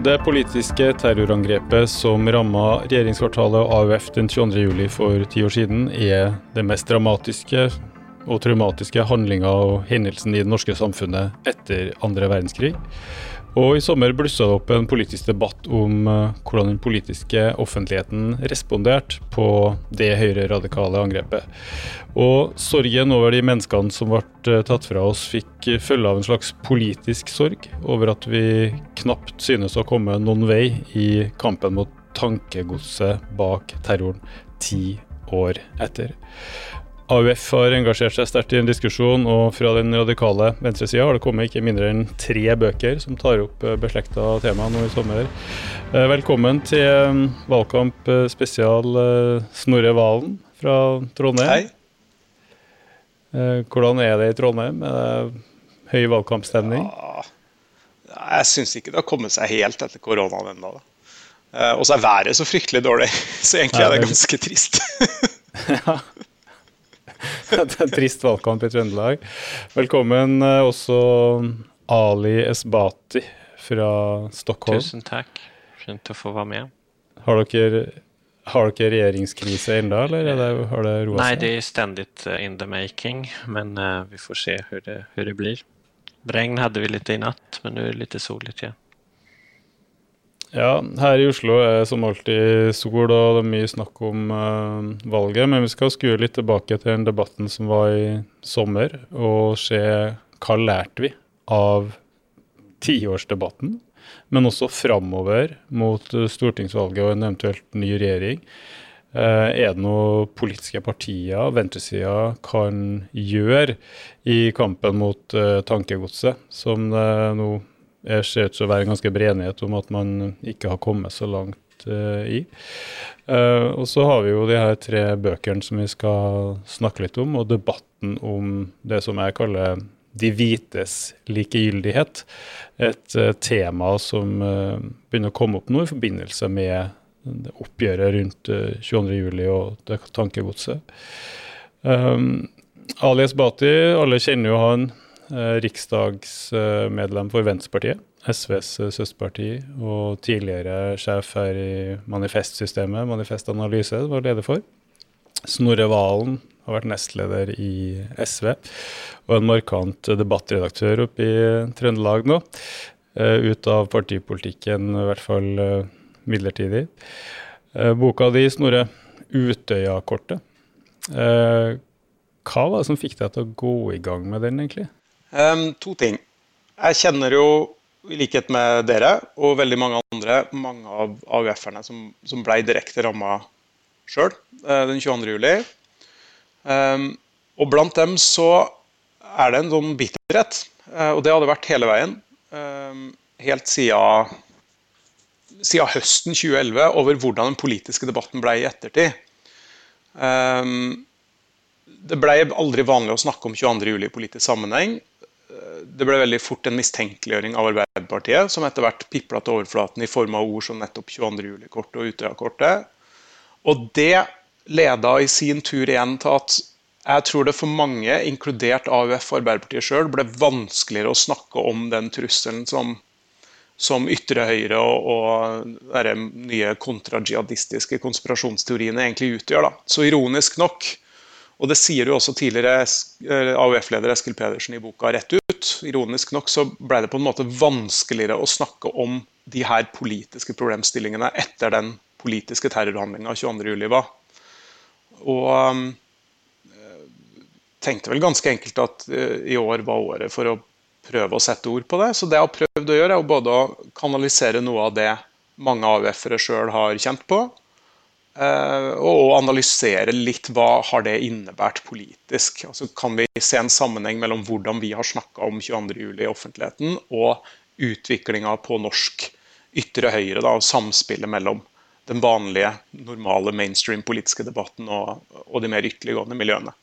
Det politiske terrorangrepet som ramma regjeringskvartalet og AUF den 22.07 for ti år siden, er det mest dramatiske og traumatiske handlinga og hendelsen i det norske samfunnet etter andre verdenskrig. Og i sommer blussa det opp en politisk debatt om uh, hvordan den politiske offentligheten responderte på det høyreradikale angrepet. Og sorgen over de menneskene som ble uh, tatt fra oss, fikk følge av en slags politisk sorg over at vi knapt synes å komme noen vei i kampen mot tankegodset bak terroren ti år etter. AUF har engasjert seg sterkt i en diskusjon, og fra den radikale venstresida har det kommet ikke mindre enn tre bøker som tar opp eh, beslekta tema nå i sommer. Eh, velkommen til mm, valgkamp eh, spesial Snorre Valen fra Trondheim. Hei. Hvordan er det i Trondheim? Er det høy valgkampstemning? Ja, jeg syns ikke det har kommet seg helt etter koronaen ennå. Og så er været så fryktelig dårlig, så egentlig er det ganske trist. ja. det er en trist valgkamp i Trøndelag. Velkommen eh, også Ali Esbati fra Stockholm. Tusen takk. Fint å få være med. Har dere, har dere regjeringskrise ennå, eller det, har det roa seg? Nei, det er stendig eh, in the making, men uh, vi får se hvordan det, det, blir. Regn hadde vi litt i natt, men nå er det litt solig igjen. Ja, her i Oslo er som alltid sol, og det er mye snakk om uh, valget. Men vi skal skue litt tilbake til den debatten som var i sommer, og se hva lærte vi av tiårsdebatten. Men også framover mot stortingsvalget og en eventuelt ny regjering. Uh, er det noe politiske partier, venstresida, kan gjøre i kampen mot uh, tankegodset, som det nå jeg ser ut til å være en ganske bred enighet om at man ikke har kommet så langt uh, i. Uh, og så har vi jo de her tre bøkene som vi skal snakke litt om, og debatten om det som jeg kaller de hvites likegyldighet. Et uh, tema som begynner å komme opp nå i forbindelse med oppgjøret rundt 22.07. og det tankegodset. Um, Alias Bati, alle kjenner jo han riksdagsmedlem for Venstrepartiet, SVs eh, søsterparti, og tidligere sjef her i Manifestsystemet, Manifest Analyse, var leder for. Snorre Valen har vært nestleder i SV, og en markant debattredaktør oppe i Trøndelag nå. Eh, ut av partipolitikken, i hvert fall midlertidig. Boka di, Snorre, 'Utøya-kortet'. Hva var det som fikk deg til å gå i gang med den, egentlig? Um, to ting. Jeg kjenner jo, i likhet med dere og veldig mange andre, mange av AUF-erne som, som ble direkte ramma sjøl uh, den 22. juli. Um, og blant dem så er det en sånn bitterhet, uh, og det hadde vært hele veien. Um, helt siden, siden, høsten 2011 over hvordan den politiske debatten ble i ettertid. Um, det ble aldri vanlig å snakke om 22.07 i politisk sammenheng det ble veldig fort en mistenkeliggjøring av Arbeiderpartiet, som etter hvert pipla til overflaten i form av ord som nettopp 22. juli-kortet og Utøya-kortet. Og det leda i sin tur igjen til at jeg tror det for mange, inkludert AUF og Arbeiderpartiet sjøl, ble vanskeligere å snakke om den trusselen som, som ytre høyre og, og de nye kontrajihadistiske konspirasjonsteoriene egentlig utgjør. Da. Så ironisk nok og det sier jo også tidligere AUF-leder Eskil Pedersen i boka rett ut. Ironisk nok så ble det på en måte vanskeligere å snakke om de her politiske problemstillingene etter den politiske terrorhandlinga 22.07. var. Og um, tenkte vel ganske enkelt at uh, i år var året for å prøve å sette ord på det. Så det jeg har prøvd å gjøre, er både å kanalisere noe av det mange AUF-ere sjøl har kjent på, Eh, og analysere litt hva har det innebært politisk. Altså, kan vi se en sammenheng mellom hvordan vi har snakka om 22.07. i offentligheten, og utviklinga på norsk ytre høyre, da, og samspillet mellom den vanlige, normale mainstream politiske debatten og, og de mer ytterliggående miljøene.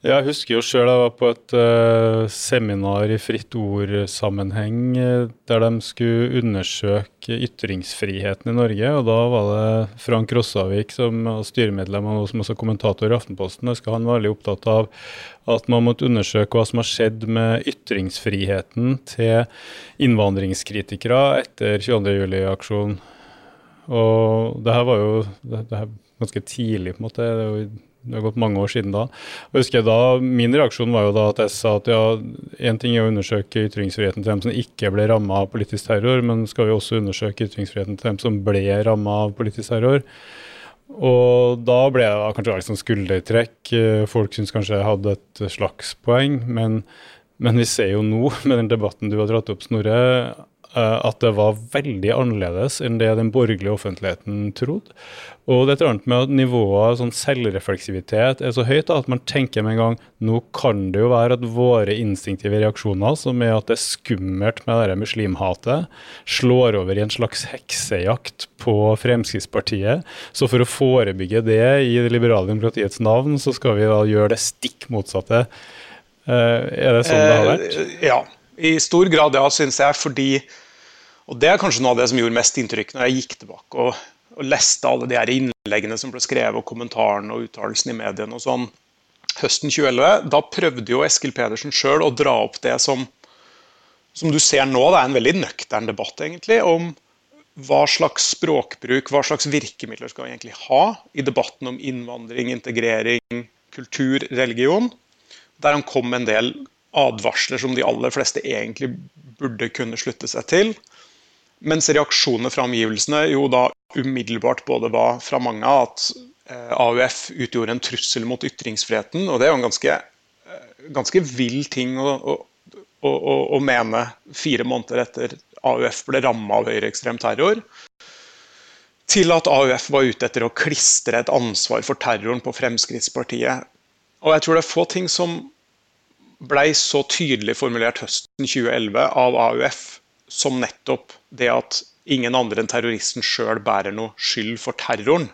Jeg husker jo sjøl jeg var på et uh, seminar i Fritt Ord-sammenheng uh, der de skulle undersøke ytringsfriheten i Norge. og Da var det Frank Rossavik som var styremedlem og som også kommentator i Aftenposten. Jeg husker han var veldig opptatt av at man måtte undersøke hva som har skjedd med ytringsfriheten til innvandringskritikere etter 22.07-aksjonen. Og det her var jo det her ganske tidlig, på en måte. Det er jo det har gått mange år siden da. Og jeg husker da, Min reaksjon var jo da at jeg sa at ja, én ting er å undersøke ytringsfriheten til dem som ikke ble ramma av politisk terror, men skal vi også undersøke ytringsfriheten til dem som ble ramma av politisk terror? Og da ble det kanskje litt sånn skuldertrekk. Folk syns kanskje jeg hadde et slags poeng, men, men vi ser jo nå, med den debatten du har dratt opp, Snorre, at det var veldig annerledes enn det den borgerlige offentligheten trodde. Og det er et annet med at nivået sånn selvrefleksivitet er så høyt da, at man tenker med en gang nå kan det jo være at våre instinktive reaksjoner, som er at det er skummelt med det muslimhatet, slår over i en slags heksejakt på Fremskrittspartiet. Så for å forebygge det i det liberale demokratiets navn, så skal vi da gjøre det stikk motsatte. Eh, er det sånn det har vært? Eh, ja. I stor grad, ja, syns jeg. Fordi Og det er kanskje noe av det som gjorde mest inntrykk når jeg gikk tilbake og, og leste alle de her innleggene som ble skrevet, og kommentarene og uttalelsene i mediene og sånn høsten 2011. Da prøvde jo Eskil Pedersen sjøl å dra opp det som som du ser nå, det er en veldig nøktern debatt egentlig, om hva slags språkbruk, hva slags virkemidler skal vi egentlig ha i debatten om innvandring, integrering, kultur, religion. Der han kom med en del advarsler som de aller fleste egentlig burde kunne slutte seg til. Mens reaksjonene fra omgivelsene jo da umiddelbart både var fra mange at eh, AUF utgjorde en trussel mot ytringsfriheten. Og det er jo en ganske, eh, ganske vill ting å, å, å, å, mene fire måneder etter AUF ble ramma av høyreekstrem terror. Til at AUF var ute etter å klistre et ansvar for terroren på Fremskrittspartiet. Og jeg tror det er få ting som blei så tydelig formulert høsten 2011 av AUF som nettopp det at ingen andre enn terroristen sjøl bærer noe skyld for terroren.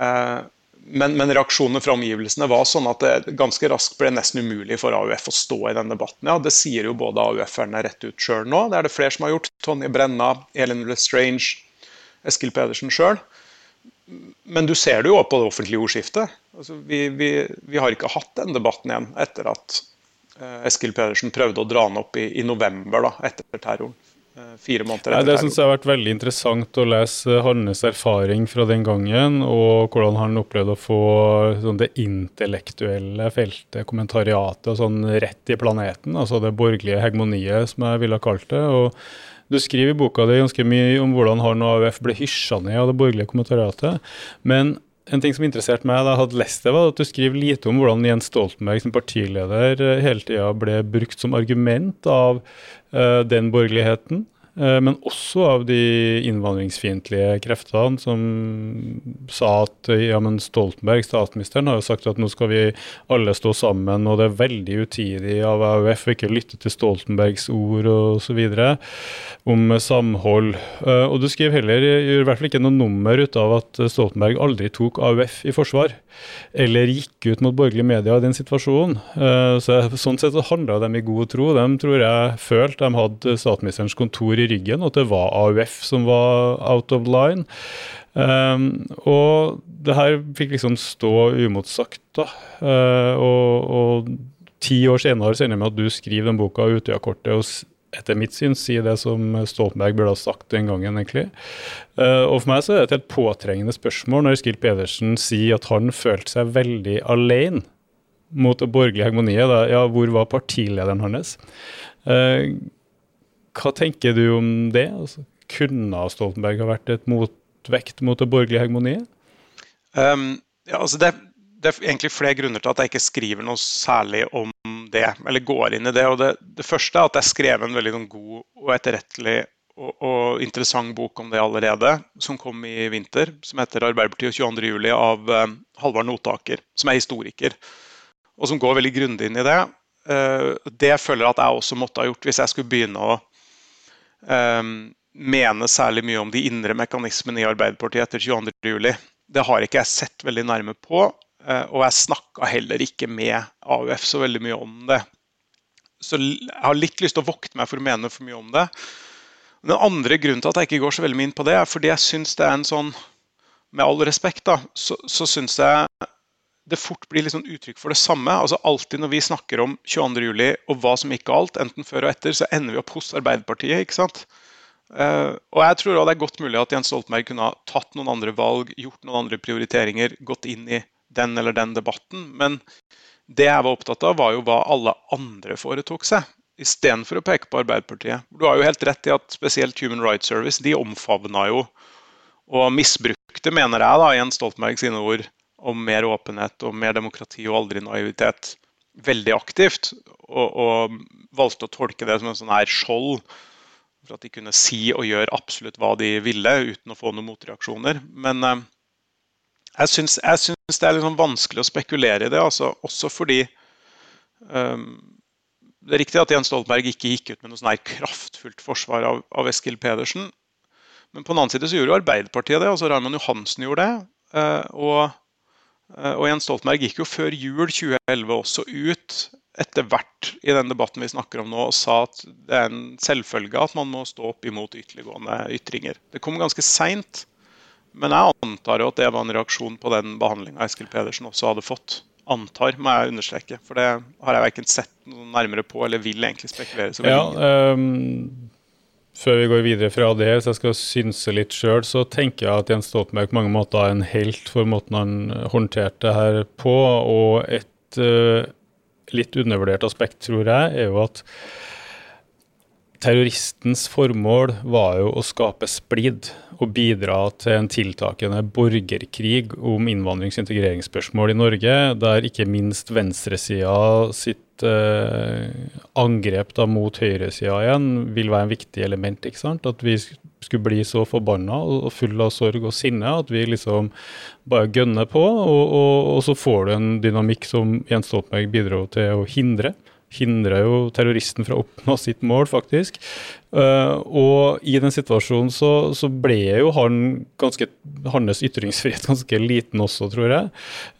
Eh, men, men, reaksjonene fra omgivelsene var sånn at det ganske raskt ble nesten umulig for AUF å stå i den debatten. Ja, Det sier jo både AUF-erne rett ut sjøl nå, det er det flere som har gjort. Tonje Brenna, Elin Lestrange, Eskil Pedersen sjøl. Men du ser det jo på det offentlige ordskiftet. Altså, vi, vi, vi har ikke hatt den debatten igjen etter at Eskil Pedersen prøvde å dra han opp i, i november da, etter terroren. Eh, fire måneder etter Nei, Det syns jeg har vært veldig interessant å lese hans erfaring fra den gangen, og hvordan han opplevde å få sånn, det intellektuelle feltet, kommentariatet, og sånn rett i planeten. Altså det borgerlige hegemoniet, som jeg ville ha kalt det. og du skriver i boka di ganske mye om hvordan han og AUF ble hysja ned av det borgerlige kommentariatet. Men en ting som interesserte meg da jeg hadde lest det, var at du skriver lite om hvordan Jens Stoltenberg som partileder eh, hele tida ble brukt som argument av uh, den borgerligheten. Eh, men også av de innvandringsfiendtlige kreftene som sa at ja, men Stoltenberg, statsministeren, har jo sagt at nå skal vi alle stå sammen, og det er veldig utidig av AUF å ikke lytte til Stoltenbergs ord osv. om samhold. Eh, og du skriver heller, gjør i hvert fall ikke noe nummer ut av at Stoltenberg aldri tok AUF i forsvar, eller gikk ut mot borgerlige medier i den situasjonen. Eh, så Sånn sett så handla de i god tro. De tror jeg følte de hadde statsministerens kontor i ryggen, og at det var AUF som var out of line. Um, og det her fikk liksom stå umotsagt, da. Uh, og, og, ti år senere så ender jeg med at du skriver den boka Utøya-kortet og etter mitt syn sier det som Stoltenberg burde ha sagt den gangen, egentlig. Uh, og for meg så er det et helt påtrengende spørsmål når Skilt Pedersen sier at han følte seg veldig alene mot det borgerlige hegemoniet. Ja, hvor var partilederen hans? Uh, hva tenker du om det? Altså, kunne Stoltenberg ha vært et motvekt mot det borgerlige hegemoniet? Um, ja, altså det, det, er egentlig flere grunner til at jeg ikke skriver noe særlig om det, eller går inn i det. og Det, det første er at jeg skrev en veldig sånn god og etterrettelig og, og, interessant bok om det allerede, som kom i vinter, som heter 'Arbeiderpartiet og 22.07' av um, Halvard Notaker, som er historiker, og som går veldig grundig inn i det. Uh, det føler jeg at jeg også måtte ha gjort hvis jeg skulle begynne å mene særlig mye om de indre mekanismene i Arbeiderpartiet etter 22.07. Det har ikke jeg sett veldig nærme på. og jeg snakka heller ikke med AUF så veldig mye om det. Så jeg har litt lyst til å vokte meg for å mene for mye om det. Den andre grunnen til at jeg ikke går så veldig mye inn på det, er fordi jeg syns det er en sånn Med all respekt, da, så, så syns jeg det fort blir sånn uttrykk for det samme. altså Alltid når vi snakker om 22.07. og hva som gikk galt, enten før og etter, så ender vi opp hos Arbeiderpartiet. ikke sant? Uh, og jeg tror også det er godt mulig at Jens Stoltenberg kunne ha tatt noen andre valg, gjort noen andre prioriteringer, gått inn i den eller den debatten. Men det jeg var opptatt av, var jo hva alle andre foretok seg, istedenfor å peke på Arbeiderpartiet. Du har jo helt rett i at spesielt Human Rights Service de omfavna jo og misbrukte, mener jeg, da, Jens Stoltenberg sine ord, om mer åpenhet og mer demokrati og aldri naivitet veldig aktivt. Og, og, valgte å tolke det som en sånn her skjold for at de kunne si og gjøre absolutt hva de ville uten å få noen motreaksjoner. Men eh, jeg syns, det er liksom vanskelig å spekulere i det, altså, også fordi um, Det er riktig at Jens Stoltenberg ikke gikk ut med noe sånn her kraftfullt forsvar av, av Eskil Pedersen. Men på den annen side så gjorde jo Arbeiderpartiet det. altså Raymond Johansen gjorde det. Uh, og Eh, og Jens Stoltenberg gikk jo før jul 2011 også ut etter hvert i den debatten vi snakker om nå, og sa at det er en selvfølge at man må stå opp imot ytterliggående ytringer. Det kom ganske seint, men jeg antar jo at det var en reaksjon på den behandlinga Eskil Pedersen også hadde fått. Antar, må jeg understreke. For det har jeg verken sett noe nærmere på eller vil egentlig spekulere så veldig ja, um før vi går videre fra det, hvis jeg skal synse litt sjøl, så tenker jeg at Jens Stoltenberg på mange måter er en helt for måten han håndterte det her på. Og et uh, litt undervurdert aspekt, tror jeg, er jo at terroristens formål var jo å skape splid og bidra til en tiltakende borgerkrig om innvandrings- og integreringsspørsmål i Norge, der ikke minst venstresida sitt eh, angrep da mot høyresida igjen vil være en viktig element. ikke sant? At vi skulle bli så forbanna og full av sorg og sinne at vi liksom bare gønner på, og, og, og så får du en dynamikk som Jens Stoltenberg bidro til å hindre hindrer jo terroristen fra å oppnå sitt mål, faktisk. Uh, og i den situasjonen så, så, ble jo han ganske, hans ytringsfrihet ganske liten også, tror jeg.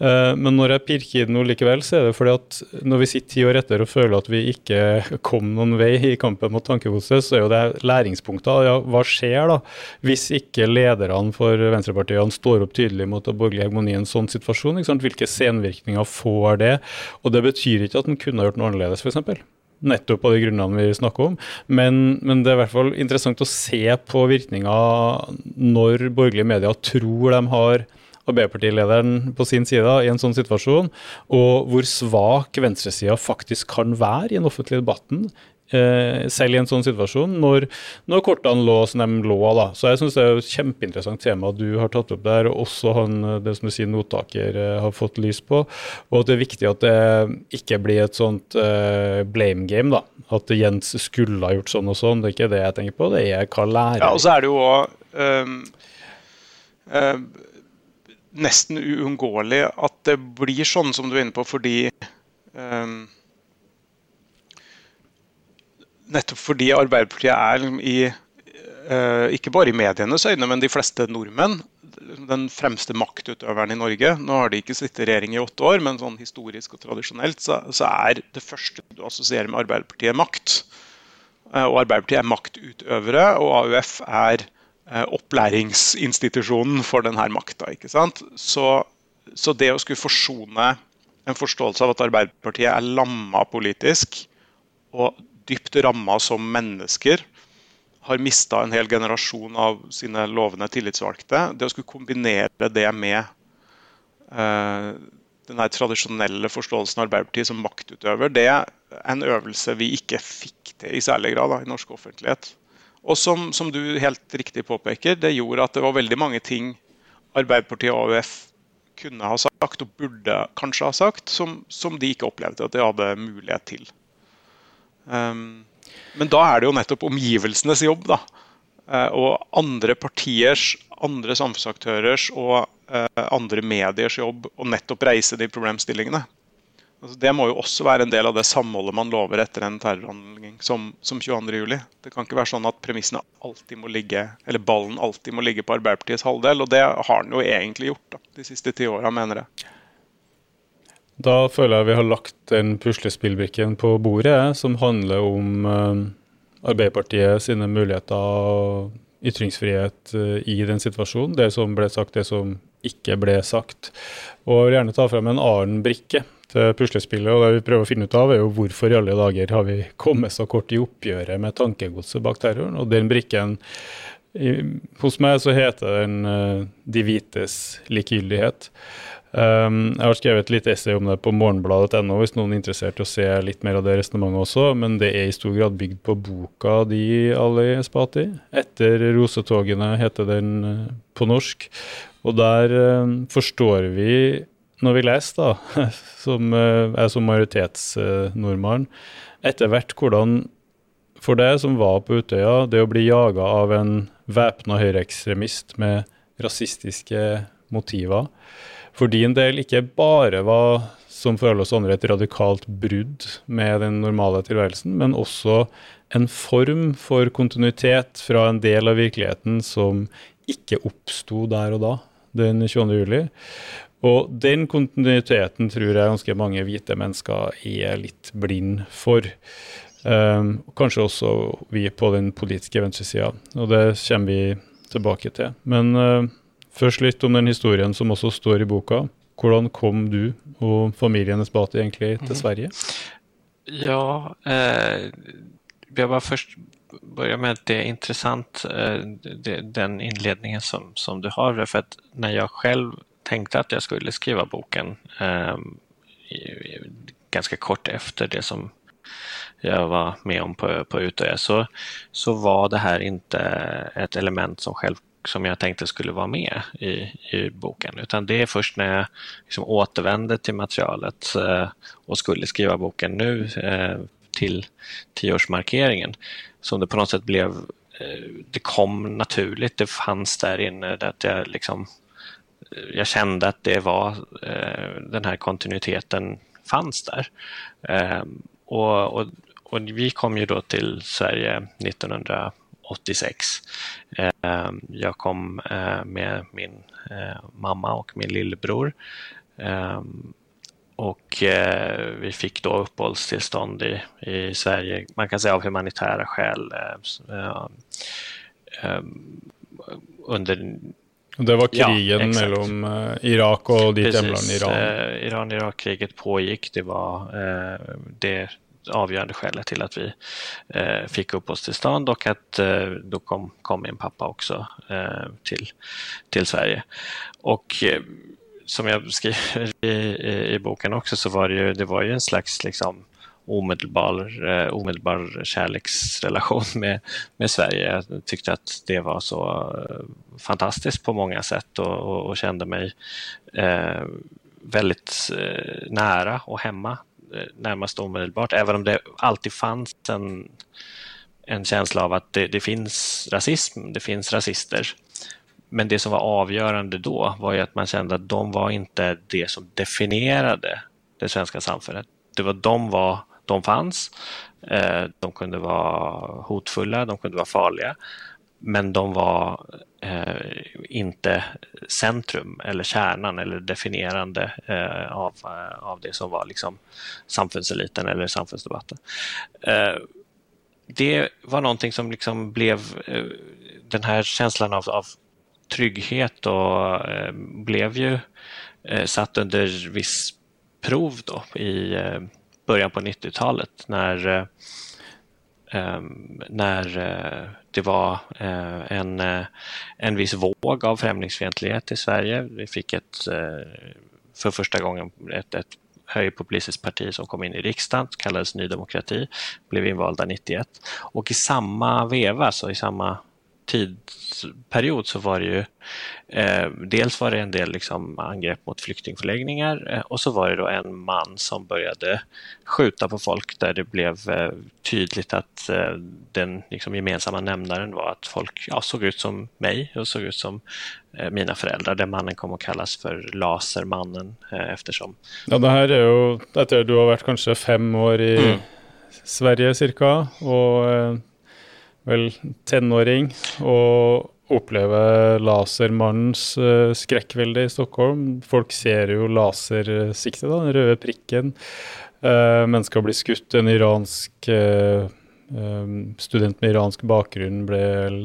Uh, men når jeg pirker i det nå likevel, så er det fordi at når vi sitter ti år etter og føler at vi ikke kom noen vei i kampen mot tankegodset, så er jo det læringspunkter. Ja, hva skjer da hvis ikke lederne for venstrepartiene står opp tydelig mot det borgerlige hegemoni i en sånn situasjon? Hvilke senvirkninger får det? Og det betyr ikke at en kunne ha gjort noe annerledes, f.eks nettopp av de grunnene vi snakker om. Men, men, det er i hvert fall interessant å se på virkninga når borgerlige medier tror de har Arbeiderpartilederen på sin side i en sånn situasjon, og hvor svak venstresida faktisk kan være i den offentlige debatten selv i en sånn situasjon, når, når, kortene lå som de lå. da. Så jeg syns det er et kjempeinteressant tema du har tatt opp der, og også han, det som du sier, nottaker eh, har fått lys på. Og at det er viktig at det ikke blir et sånt eh, blame game. da. At Jens skulle ha gjort sånn og sånn. Det er ikke det jeg tenker på, det er hva lærer Ja, og så er det jo også, um, uh, nesten uunngåelig at det blir sånn som du er inne på, fordi um, nettopp fordi Arbeiderpartiet er liksom i uh, ikke bare i medienes øyne, men de fleste nordmenn den fremste maktutøveren i Norge. Nå har de ikke sittet i regjering i åtte år, men sånn historisk og tradisjonelt så, så er det første du assosierer med Arbeiderpartiet, makt. Uh, og Arbeiderpartiet er maktutøvere, og AUF er uh, opplæringsinstitusjonen for denne makta. Så, så det å skulle forsone en forståelse av at Arbeiderpartiet er lamma politisk, og dypt ramma som mennesker. Har mista en hel generasjon av sine lovende tillitsvalgte. Det å skulle kombinere det med eh, den tradisjonelle forståelsen av Arbeiderpartiet som maktutøver, det er en øvelse vi ikke fikk til i særlig grad da, i norsk offentlighet. Og som, som, du helt riktig påpeker, det gjorde at det var veldig mange ting Arbeiderpartiet og AUF kunne ha sagt, og burde kanskje ha sagt, som, som de ikke opplevde at de hadde mulighet til. Um, men da er det jo nettopp omgivelsenes jobb, da. Uh, og andre partiers, andre samfunnsaktørers og uh, andre mediers jobb å nettopp reise de problemstillingene. Altså, det må jo også være en del av det samholdet man lover etter en terrorhandling som, som 22.07. Det kan ikke være sånn at premissene alltid må ligge, eller ballen alltid må ligge på Arbeiderpartiets halvdel. Og det har den jo egentlig gjort da, de siste ti åra, mener jeg. Da føler jeg vi har lagt den puslespillbrikken på bordet, som handler om uh, Arbeiderpartiet sine muligheter og ytringsfrihet uh, i den situasjonen. Det som ble sagt, det som ikke ble sagt. Og jeg vil gjerne ta frem en annen brikke til puslespillet. og Det vi prøver å finne ut av, er jo hvorfor i alle dager har vi kommet så kort i oppgjøret med tankegodset bak terroren. Og den brikken Hos meg så heter den uh, 'De hvites likegyldighet'. Um, jeg har skrevet et lite essay om det på morgenbladet.no hvis noen er interessert i å se litt mer av det resonnementet også, men det er i stor grad bygd på boka di, Ali Espati. 'Etter rosetogene' heter den uh, på norsk. Og der uh, forstår vi, når vi leser, da, som uh, er som majoritetsnordmann, etter hvert hvordan for deg som var på Utøya, det å bli jaga av en væpna høyreekstremist med rasistiske motiver for din del ikke bare var, som for alle oss andre, et radikalt brudd med den normale tilværelsen, men også en form for kontinuitet fra en del av virkeligheten som ikke oppsto der og da, den 22. juli. Og den kontinuiteten tror jeg ganske mange hvite mennesker er litt blind for. Um, kanskje også vi på den politiske venstresida, og det kommer vi tilbake til. Men uh, Først litt om den historien som også står i boka. Hvordan kom du og familien Esbati egentlig til mhm. Sverige? Ja, eh, jeg bare først börja med at det är intressant eh, den inledningen som, som du har. För att när jag själv tänkte att jag skulle skriva boken eh, ganska kort efter det som jag var med om på, på Utøya så, så var det här inte ett element som själv som jag tänkte skulle vara med i, i boken. Utan det är först när jag liksom återvände till materialet eh, och skulle skriva boken nu eh, till tioårsmarkeringen som det på något sätt blev, eh, det kom naturligt, det fanns där inne, att jag liksom jag kände att det var eh, den här kontinuiteten fanns där. Eh, och, och, och vi kom ju då till Sverige 1900 86. Ehm, jag kom eh, med min eh, mamma och min lillebror. Och eh, vi fick då uppehållstillstånd i, i Sverige, man kan säga av humanitära skäl. Under det var krigen ja, mellom Irak och ditt hemland Iran? Iran-Irak-kriget pågick. Det var det avgörande skälet till att vi eh, fick uppehållstillstånd och att eh, då kom, kom min pappa också eh, till, till Sverige. Och eh, som jag skriver i, i, i, boken också så var det ju, det var ju en slags liksom, omedelbar, eh, omedelbar kärleksrelation med, med Sverige. Jag tyckte att det var så eh, fantastiskt på många sätt och, och, och kände mig eh, väldigt eh, nära och hemma närmast omedelbart, även om det alltid fanns en, en känsla av att det, det, finns rasism, det finns rasister. Men det som var avgörande då var ju att man kände att de var inte det som definierade det svenska samhället. Det var de var, de fanns, eh, de kunde vara hotfulla, de kunde vara farliga, men de var eh, inte centrum eller kärnan eller definierande eh, av, eh, av det som var liksom samhällseliten eller samfunnsdebatten. Eh, det var någonting som liksom blev eh, den här känslan av, av trygghet och eh, blev ju satt under viss prov då i början på 90-talet när när eh, det var eh, en, eh, en viss våg av främlingsfientlighet i Sverige. Vi fick ett, för första gången ett, ett högerpopulistiskt parti som kom in i riksdagen, kallades Ny Demokrati, blev invalda 91. Och i samma veva, så i samma tidsperiod så var det ju eh, dels var det en del liksom, angrepp mot flyktingförläggningar eh, och så var det då en man som började skjuta på folk där det blev eh, tydligt att eh, den liksom, gemensamma nämnaren var att folk ja, såg ut som mig och såg ut som eh, mina föräldrar. Den mannen kom att kallas för Lasermannen eh, eftersom... Ja, det här är ju, du har varit kanske fem år i mm. Sverige cirka, och vel tenåring, og, oppleve lasermannens uh, skrekkvelde i Stockholm. Folk ser jo lasersiktet, da, den røde prikken. Uh, mennesker blir skutt. En iransk uh, student med iransk bakgrunn ble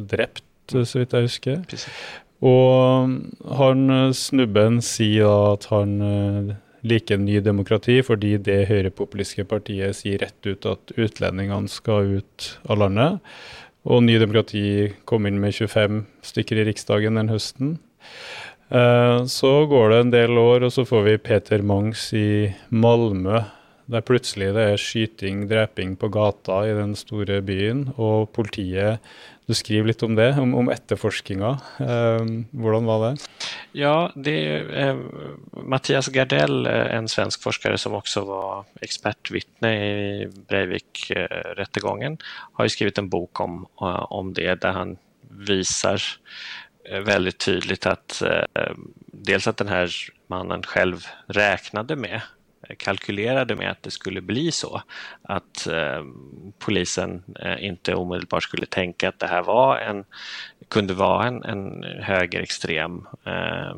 drept, så vidt jeg husker. Og han snubben sier da at han liker Ny Demokrati fordi det høyrepopulistiske partiet sier rett ut at utlendingene skal ut av landet. Og Ny Demokrati kom inn med 25 stykker i Riksdagen den høsten. Eh, så går det en del år, og så får vi Peter Mangs i Malmö. Der plutselig det er skyting, dreping på gata i den store byen, og politiet du skriver litt om det, om, om etterforskinga. Eh, hvordan var det? Ja, det eh, Mathias Gardell, eh, en svensk forsker som også var ekspertvittne i Breivik-rättegången, har jo skrevet en bok om, eh, om det, der han viser eh, veldig tydelig at eh, dels at denne mannen selv räknade med kalkylerade med att det skulle bli så. Att eh, polisen eh, inte omedelbart skulle tänka att det här var en, kunde vara en, en högerextrem eh,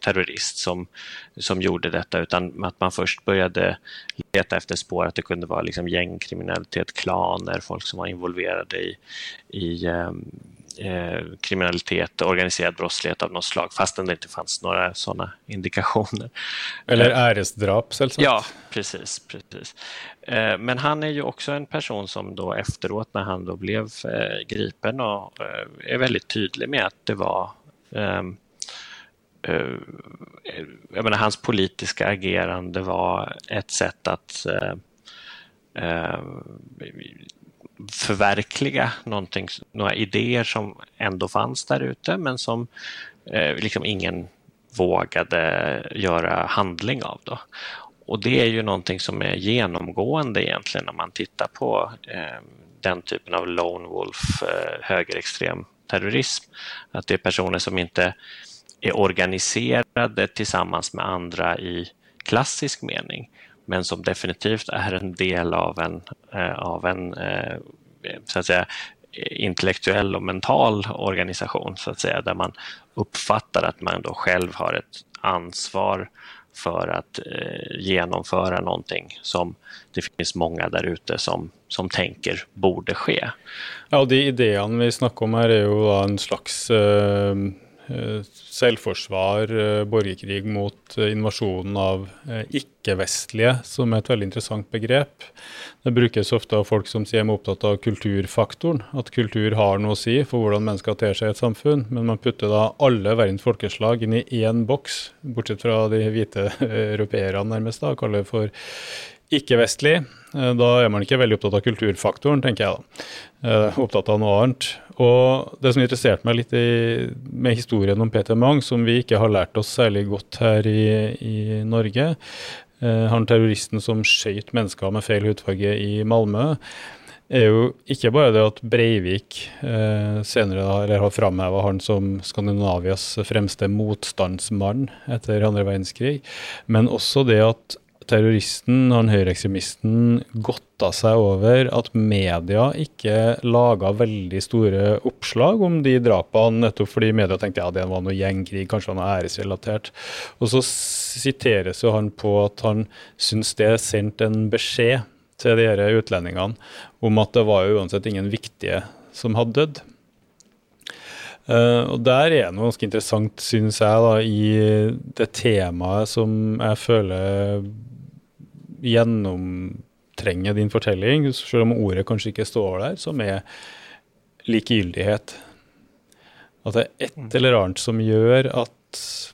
terrorist som, som gjorde detta utan att man först började leta efter spår att det kunde vara liksom gängkriminalitet, klaner, folk som var involverade i, i eh, kriminalitet, organiserad brottslighet av något slag, fastän det inte fanns några sådana indikationer. Eller eh, äresdrap, selvsagt. Ja, precis. precis. Eh, men han är ju också en person som då efteråt, när han då blev eh, gripen, och, är väldigt tydlig med att det var Jeg mener, jag menar, hans politiska agerande var ett sätt att förverkliga någonting, några idéer som ändå fanns där ute men som eh, liksom ingen vågade göra handling av. Då. Och det är ju någonting som är genomgående egentligen när man tittar på eh, den typen av lone wolf eh, högerextrem terrorism. Att det är personer som inte är organiserade tillsammans med andra i klassisk mening men som definitivt är en del av en, eh, av en eh, så att säga, intellektuell och mental organisation så att säga, där man uppfattar att man då själv har ett ansvar för att eh, genomföra någonting som det finns många där ute som, som tenker borde skje. Ja, De ideene vi snakker om her, er jo en slags Eh, selvforsvar, eh, borgerkrig mot eh, invasjonen av ikke-vestlige, som er et veldig interessant begrep. Det brukes ofte av folk som sier de er opptatt av kulturfaktoren, at kultur har noe å si for hvordan mennesker ter seg i et samfunn. Men man putter da alle verdens folkeslag inn i én boks, bortsett fra de hvite europeerne nærmest, da, og kaller det for ikke-vestlig. Da er man ikke veldig opptatt av kulturfaktoren, tenker jeg da. Opptatt av noe annet. Og det som interesserte meg litt i, med historien om Peter Mang, som vi ikke har lært oss særlig godt her i, i Norge, eh, han terroristen som skøyt mennesker med feil hudfarge i Malmö, er jo ikke bare det at Breivik eh, senere har, har framheva han som Skandinavias fremste motstandsmann etter andre verdenskrig, men også det at terroristen, han høyreekstremisten, godta seg over at media ikke laga veldig store oppslag om de drapene, nettopp fordi media tenkte ja, det var noe gjengkrig, kanskje han er æresrelatert. Og så siteres jo han på at han syns det sendte en beskjed til de her utlendingene om at det var jo uansett ingen viktige som hadde dødd. Uh, og Der er noe ganske interessant, synes jeg, da, i det temaet som jeg føler gjennomtrenge din fortelling, selv om ordet kanskje ikke står der, som er likegyldighet. At det er et eller annet som gjør at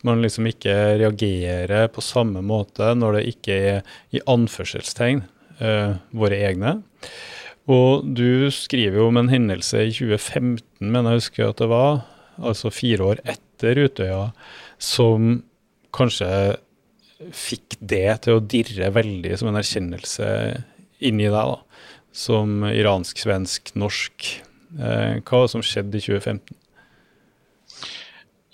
man liksom ikke reagerer på samme måte når det ikke er i anførselstegn uh, våre egne. Og du skriver jo om en hendelse i 2015, men jeg husker at det var, altså fire år etter Utøya, som kanskje fikk det til å dirre veldig som en erkjennelse inni deg, da, som iransk, svensk, norsk. Eh, hva var det som skjedde i 2015?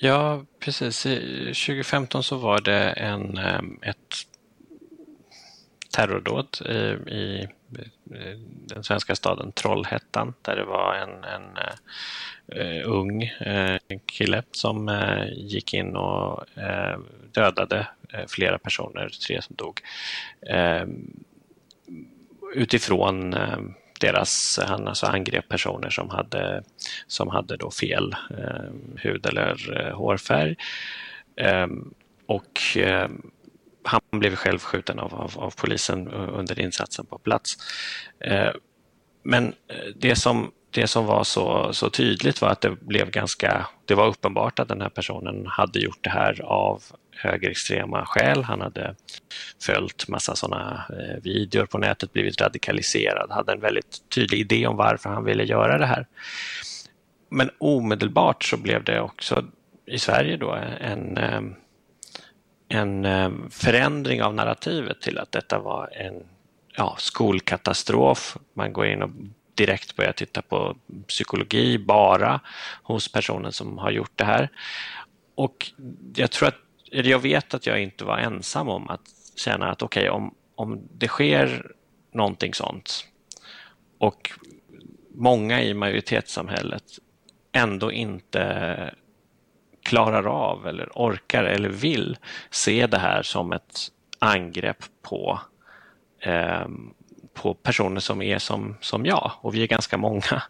Ja, precis. I 2015 så var det en, et terrordåd i, i, den svenska staden Trollhättan där det var en, en uh, ung uh, kille som uh, gick in och dödade flera personer, tre som dog. utifrån deras, han alltså angrep personer som hade, som hade då fel hud eller hårfärg. och han blev själv skjuten av, av, av, polisen under insatsen på plats. Eh, men eh, det som, det som var så, så tydligt var att det blev ganska, det var uppenbart att den här personen hade gjort det här av högerextrema skäl. Han hade följt massa sådana eh, videor på nätet, blivit radikaliserad, hade en väldigt tydlig idé om varför han ville göra det här. Men omedelbart så blev det också i Sverige då en, en eh, förändring av narrativet till att detta var en ja, skolkatastrof. Man går in och direkt börjar titta på psykologi bara hos personen som har gjort det här. Och jag tror att, jag vet att jag inte var ensam om att känna att okej, okay, om, om det sker någonting sånt och många i majoritetssamhället ändå inte klarar av eller orkar eller vill se det här som ett angrepp på, eh, på personer som är som, som jag och vi är ganska många.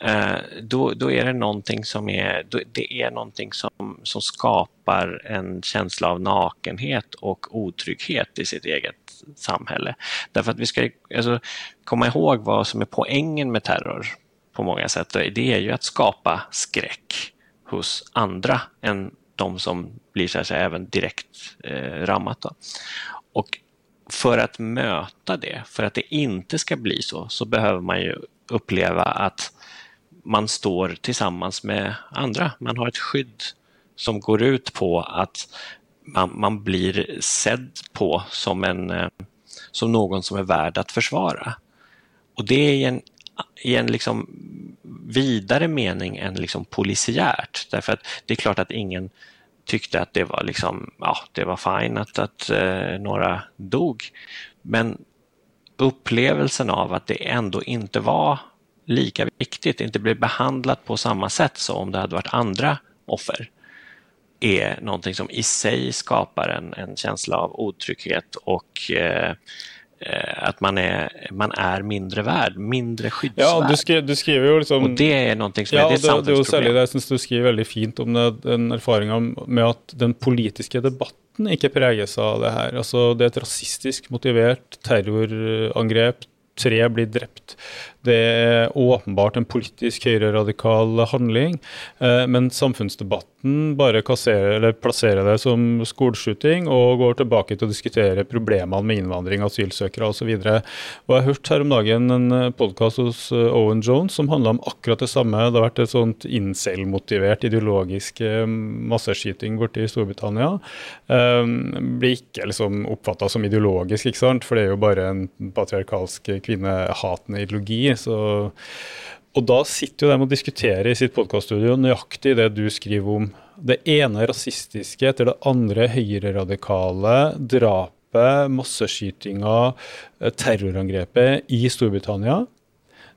Eh, då, då är det någonting som är, det är någonting som, som skapar en känsla av nakenhet och otrygghet i sitt eget samhälle. Därför att vi ska alltså, komma ihåg vad som är poängen med terror på många sätt. Det är ju att skapa skräck hos andra än de som blir så att säga, även direkt eh, rammat. Då. Och för att möta det, för att det inte ska bli så, så behöver man ju uppleva att man står tillsammans med andra. Man har ett skydd som går ut på att man, man blir sedd på som, en, eh, som någon som är värd att försvara. Och det är en i en liksom vidare mening än liksom polisiärt. Därför att det är klart att ingen tyckte att det var, liksom, ja, det var fine att, att eh, några dog. Men upplevelsen av att det ändå inte var lika viktigt, inte blev behandlat på samma sätt som om det hade varit andra offer är någonting som i sig skapar en, en känsla av otrygghet och eh, at man er, man er, mindre värd, mindre skyddsvärd. Ja, du, skri, du skriver jo liksom Og det er noe som ja, er det, det, det er jo særlig det jeg syns du skriver veldig fint om det, den erfaringa med at den politiske debatten ikke preges av det her. Altså, det er et rasistisk motivert terrorangrep. Tre blir drept. Det er åpenbart en politisk høyreradikal handling, eh, men samfunnsdebatten bare kasserer, plasserer det som skoleskyting og går tilbake til å diskutere problemene med innvandring, asylsøkere osv. Jeg hørte her om dagen en eh, podkast hos eh, Owen Jones som handla om akkurat det samme. Det har vært et sånt incel-motivert ideologisk masseskyting borte i Storbritannia. Blir ikke liksom oppfatta som ideologisk, ikke sant? for det er jo bare en patriarkalsk kvinnehatende ideologi så, og da sitter jo de og diskuterer i sitt podkaststudio nøyaktig det du skriver om. Det ene rasistiske etter det andre høyreradikale drapet, masseskytinga, eh, terrorangrepet i Storbritannia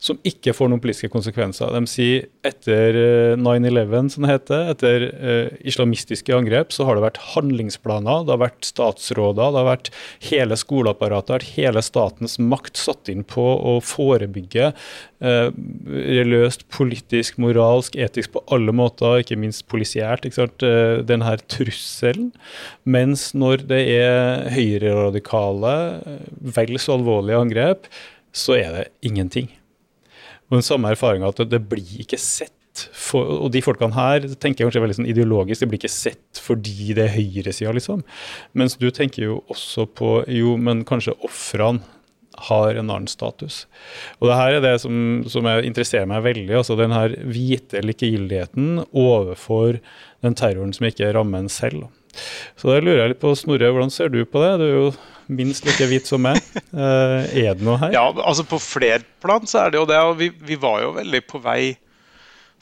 som ikke får noen politiske konsekvenser. De sier etter 9-11, eh, som det heter, etter uh, islamistiske angrep, så har det vært handlingsplaner, det har vært statsråder, det har vært hele skoleapparatet, det har vært hele statens makt satt inn på å forebygge uh, religiøst, politisk, moralsk, etisk på alle måter, ikke minst polisiært, ikke sant? Denne trusselen. Mens når det er høyreradikale, vel så alvorlige angrep, så er det ingenting. Og den samme erfaringa at det blir ikke sett. For, og de folkene her tenker jeg kanskje veldig sånn ideologisk, det blir ikke sett fordi det er høyresida, liksom. Mens du tenker jo også på jo, men kanskje ofrene har en annen status. Og det her er det som, som interesserer meg veldig. altså Den her hvite likegyldigheten overfor den terroren som ikke rammer en selv. Så da lurer jeg litt på, Snorre, hvordan ser du på det? Du er jo minst like hvit som meg. Uh, er det noe her? Ja, altså På flere plan så er det jo det. og Vi, vi var jo veldig på vei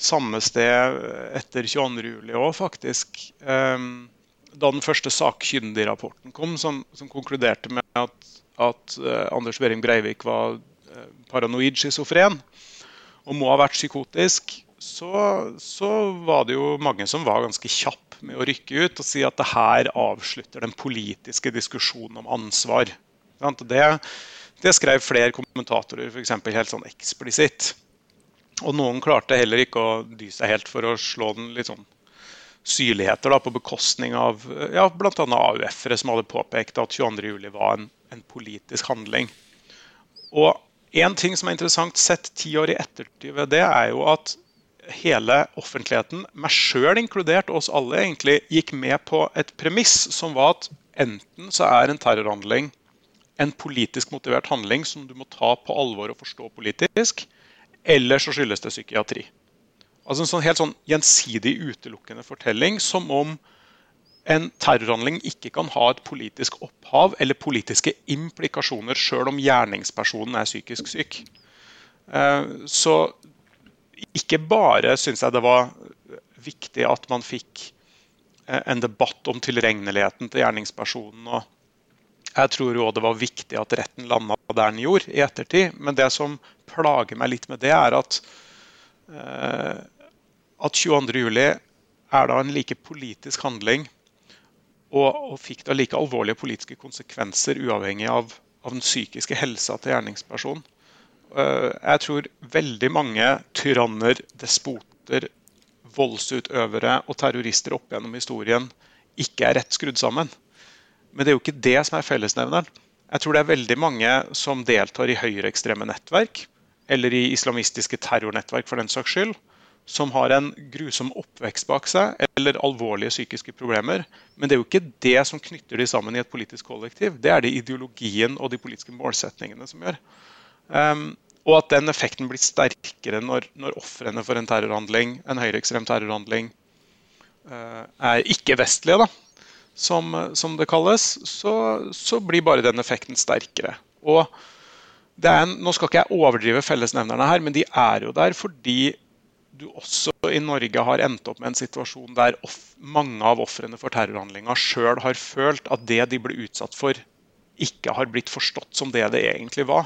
samme sted etter 22.07. òg, faktisk. Um, da den første sakkyndigrapporten kom, som, som konkluderte med at, at uh, Anders Behring Breivik var uh, paranoid schizofren og må ha vært psykotisk, så, så, var det jo mange som var ganske kjapp med å rykke ut og si at det her avslutter den politiske diskusjonen om ansvar. Det, det skrev flere kommentatorer for eksempel, helt sånn eksplisitt. Og noen klarte heller ikke å dy seg helt for å slå den litt sånn syrligheter da, på bekostning av ja, bl.a. AUF-ere som hadde påpekt at 22.07 var en, en, politisk handling. Og En ting som er interessant sett ti år i ettertid ved det, er jo at hele offentligheten, meg sjøl inkludert, oss alle, egentlig gikk med på et premiss som var at enten så er en terrorhandling en politisk motivert handling som du må ta på alvor og forstå politisk, eller så skyldes det psykiatri. Altså En sånn helt sånn gjensidig utelukkende fortelling, som om en terrorhandling ikke kan ha et politisk opphav eller politiske implikasjoner, sjøl om gjerningspersonen er psykisk syk. Eh, så ikke bare syns jeg det var viktig at man fikk eh, en debatt om tilregneligheten til gjerningspersonen. og jeg tror jo det var viktig at retten landa der den gjorde i ettertid. Men det som plager meg litt med det, er at, eh, at 22.07. er da en like politisk handling og, og, fikk da like alvorlige politiske konsekvenser uavhengig av, av den psykiske helsa til gjerningspersonen. Eh, jeg tror veldig mange tyranner, despoter, voldsutøvere og terrorister opp gjennom historien ikke er rett skrudd sammen. Men det er jo ikke det som er fellesnevneren. Jeg tror det er veldig mange som deltar i høyreekstreme nettverk, eller i islamistiske terrornettverk for den saks skyld, som har en grusom oppvekst bak seg eller alvorlige psykiske problemer. Men det er jo ikke det som knytter de sammen i et politisk kollektiv. Det er det ideologien og de politiske målsetningene som gjør. Um, og at den effekten blir sterkere når, når ofrene for en terrorhandling, en høyreekstrem terrorhandling, uh, er ikke-vestlige. da som, som det kalles, så, så, blir bare den effekten sterkere. Og en, nå skal ikke jeg overdrive fellesnevnerne her, men de er jo der fordi du også i Norge har endt opp med en situasjon der off, mange av ofrene for terrorhandlinga sjøl har følt at det de ble utsatt for, ikke har blitt forstått som det det egentlig var.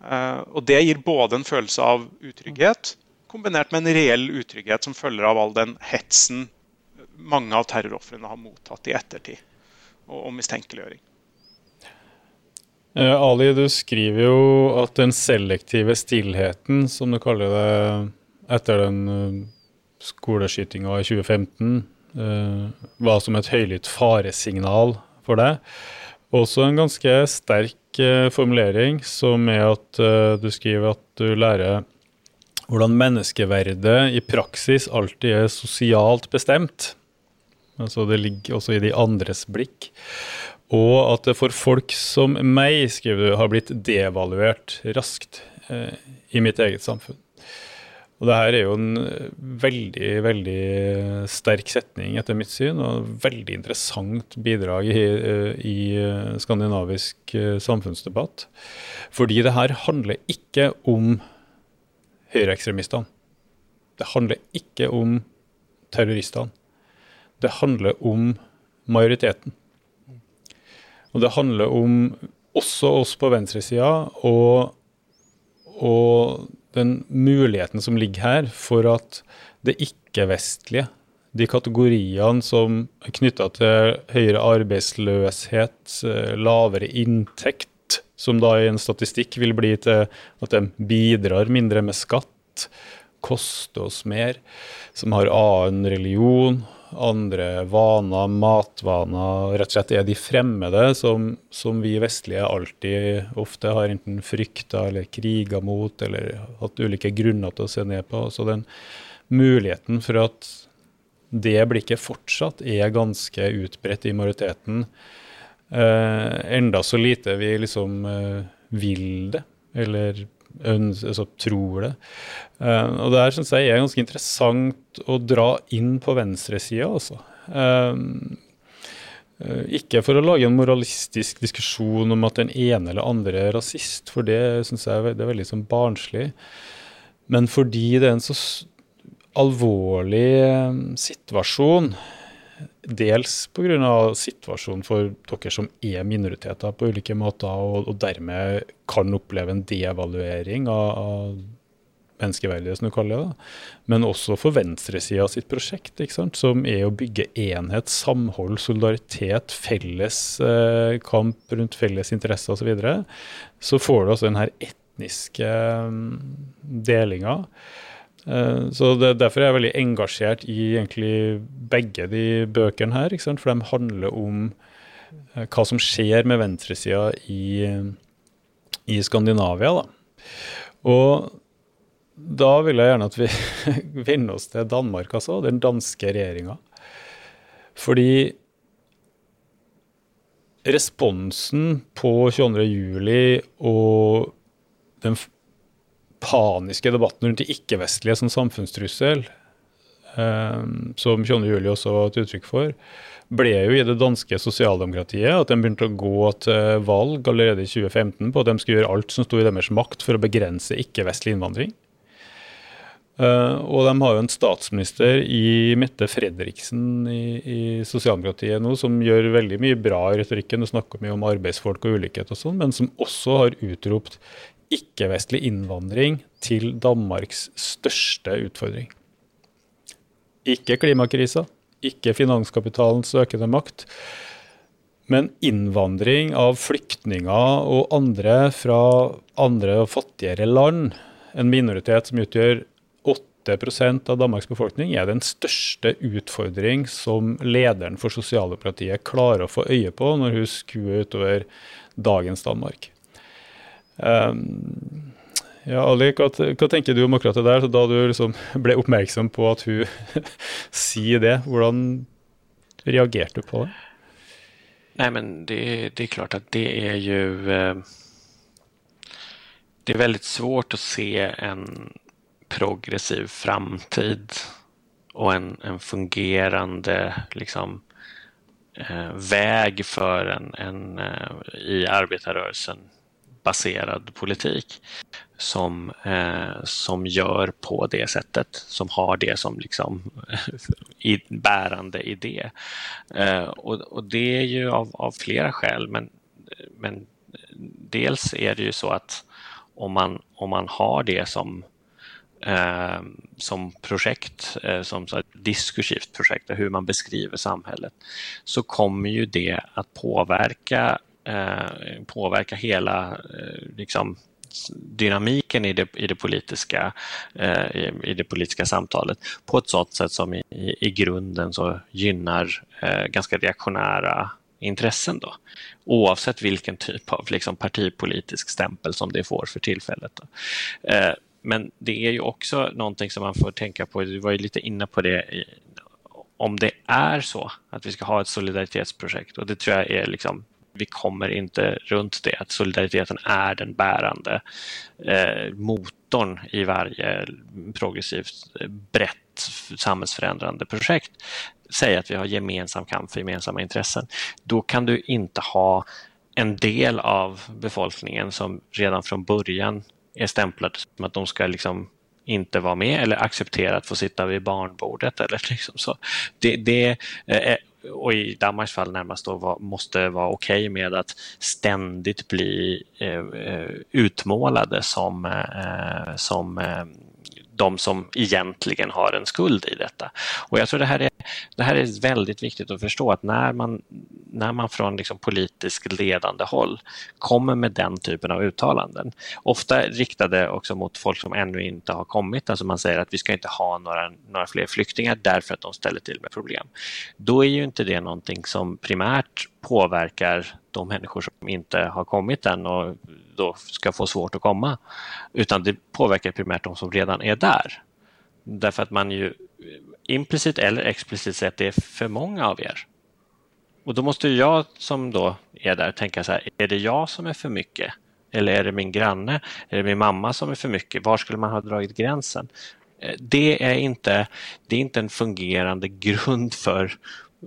Uh, og Det gir både en følelse av utrygghet, kombinert med en reell utrygghet som følger av all den hetsen mange av terrorofrene har mottatt i ettertid, og, mistenkeliggjøring. Eh, Ali, du skriver jo at den selektive stillheten, som du kaller det, etter den uh, skoleskytinga i 2015, eh, var som et høylytt faresignal for deg. Også en ganske sterk eh, formulering, som er at du skriver at du lærer hvordan menneskeverdet i praksis alltid er sosialt bestemt. Altså det ligger også i de andres blikk. Og at det for folk som meg, skriver du, har blitt devaluert raskt eh, i mitt eget samfunn. Og det her er jo en veldig, veldig sterk setning etter mitt syn, og veldig interessant bidrag i, i skandinavisk eh, samfunnsdebatt. Fordi det her handler ikke om høyreekstremistene. Det handler ikke om terroristene. Det handler om majoriteten. Og det handler om også oss på venstresida og, og den muligheten som ligger her for at det ikke-vestlige, de kategoriene som er knytta til høyere arbeidsløshet, lavere inntekt, som da i en statistikk vil bli til at de bidrar mindre med skatt, koster oss mer, som har annen religion andre vaner, matvaner, rett og slett er de fremmede som, som vi vestlige alltid ofte har enten frykta eller kriga mot, eller hatt ulike grunner til å se ned på. Så den muligheten for at det blikket fortsatt er ganske utbredt i majoriteten, eh, enda så lite vi liksom eh, vil det, eller altså, tror det. Uh, og det her syns jeg er ganske interessant å dra inn på venstresida, altså. Uh, ikke for å lage en moralistisk diskusjon om at den ene eller andre er rasist, for det syns jeg det er veldig sånn barnslig. Men fordi det er en så alvorlig situasjon Dels pga. situasjonen for dere som er minoriteter på ulike måter, og, og dermed kan oppleve en devaluering av, av menneskeverdige, som du kaller det. Men også for venstresida sitt prosjekt, som er å bygge enhet, samhold, solidaritet, felles eh, kamp rundt felles interesser osv. Så, videre. så får du altså den her etniske um, delinga. Eh, så det, Derfor er jeg veldig engasjert i egentlig begge de bøkene her. For de handler om eh, hva som skjer med venstresida i, i Skandinavia. Da. Og da vil jeg gjerne at vi vender oss til Danmark, altså, den danske regjeringa. Fordi responsen på 22.07. og den paniske debatten rundt de ikke-vestlige som samfunnstrussel, som 22. juli også var et uttrykk for, ble jo i det danske sosialdemokratiet at de begynte å gå til valg allerede i 2015 på at de skulle gjøre alt som sto i deres makt for å begrense ikke-vestlig innvandring. Uh, og de har jo en statsminister i Mette Fredriksen i, i sosialdemokratiet nå, som gjør veldig mye bra i retorikken. og snakker mye om arbeidsfolk og ulikhet og sånn, men som også har utropt ikke-vestlig innvandring til Danmarks største utfordring. Ikke klimakrisa, ikke finanskapitalens økende makt, men innvandring av flyktninger og andre fra andre og fattigere land. En minoritet som utgjør 8% av Danmarks befolkning er den største utfordring som lederen for sosialdemokratiet klarer å få øye på når hun skuer utover dagens Danmark. Um, ja, Ali, hva, hva, tenker du om akkurat det der, da du liksom ble oppmerksom på at hun sier det? Hvordan reagerte du på det? Nei, men det, det er klart at det er jo eh, Det er veldig svårt å se en progressiv framtid og en, en fungerende liksom, eh, for för en, en eh, i arbetarrörelsen baserad politik som, eh, som gör på det sättet, som har det som liksom i, bärande idé. Eh, och, och, det är ju av, av flera skäl, men, men dels är det ju så att om man, om man har det som eh, som projekt, eh, som ett diskursivt projekt, hur man beskriver samhället, så kommer ju det att påverka, eh, påverka hela eh, liksom, dynamiken i det, i det, politiska, eh, i, i, det politiska samtalet på ett sådant sätt som i, i grunden så gynnar eh, ganska reaktionära intressen då, oavsett vilken typ av liksom, partipolitisk stämpel som det får för tillfället. Eh, men det är ju också någonting som man får tänka på, du var ju lite inne på det, om det är så att vi ska ha ett solidaritetsprojekt och det tror jag är liksom vi kommer inte runt det, att solidariteten är den bärande eh, motorn i varje progressivt, brett samhällsförändrande projekt. Säg att vi har gemensam kamp för gemensamma intressen. Då kan du inte ha en del av befolkningen som redan från början är stämplade som att de ska liksom inte vara med eller acceptera att få sitta vid barnbordet. Eller liksom så. Det, det, eh, och i Danmarks fall närmast då var, måste vara okej okay med att ständigt bli eh, eh utmålade som, eh, som eh, de som egentligen har en skuld i detta. Och jag tror det här är, det här är väldigt viktigt att förstå att när man, när man från liksom politiskt ledande håll kommer med den typen av uttalanden, ofta riktade också mot folk som ännu inte har kommit, alltså man säger att vi ska inte ha några, några fler flyktingar därför att de ställer till med problem. Då är ju inte det någonting som primärt påverkar de människor som inte har kommit än och då ska få svårt att komma. Utan det påverkar primärt de som redan är där. Därför att man ju implicit eller explicit säger att det är för många av er. Och då måste jag som då är där tänka så här, är det jag som är för mycket? Eller är det min granne? Är det min mamma som är för mycket? Var skulle man ha dragit gränsen? Eh, det är inte, det är inte en fungerande grund för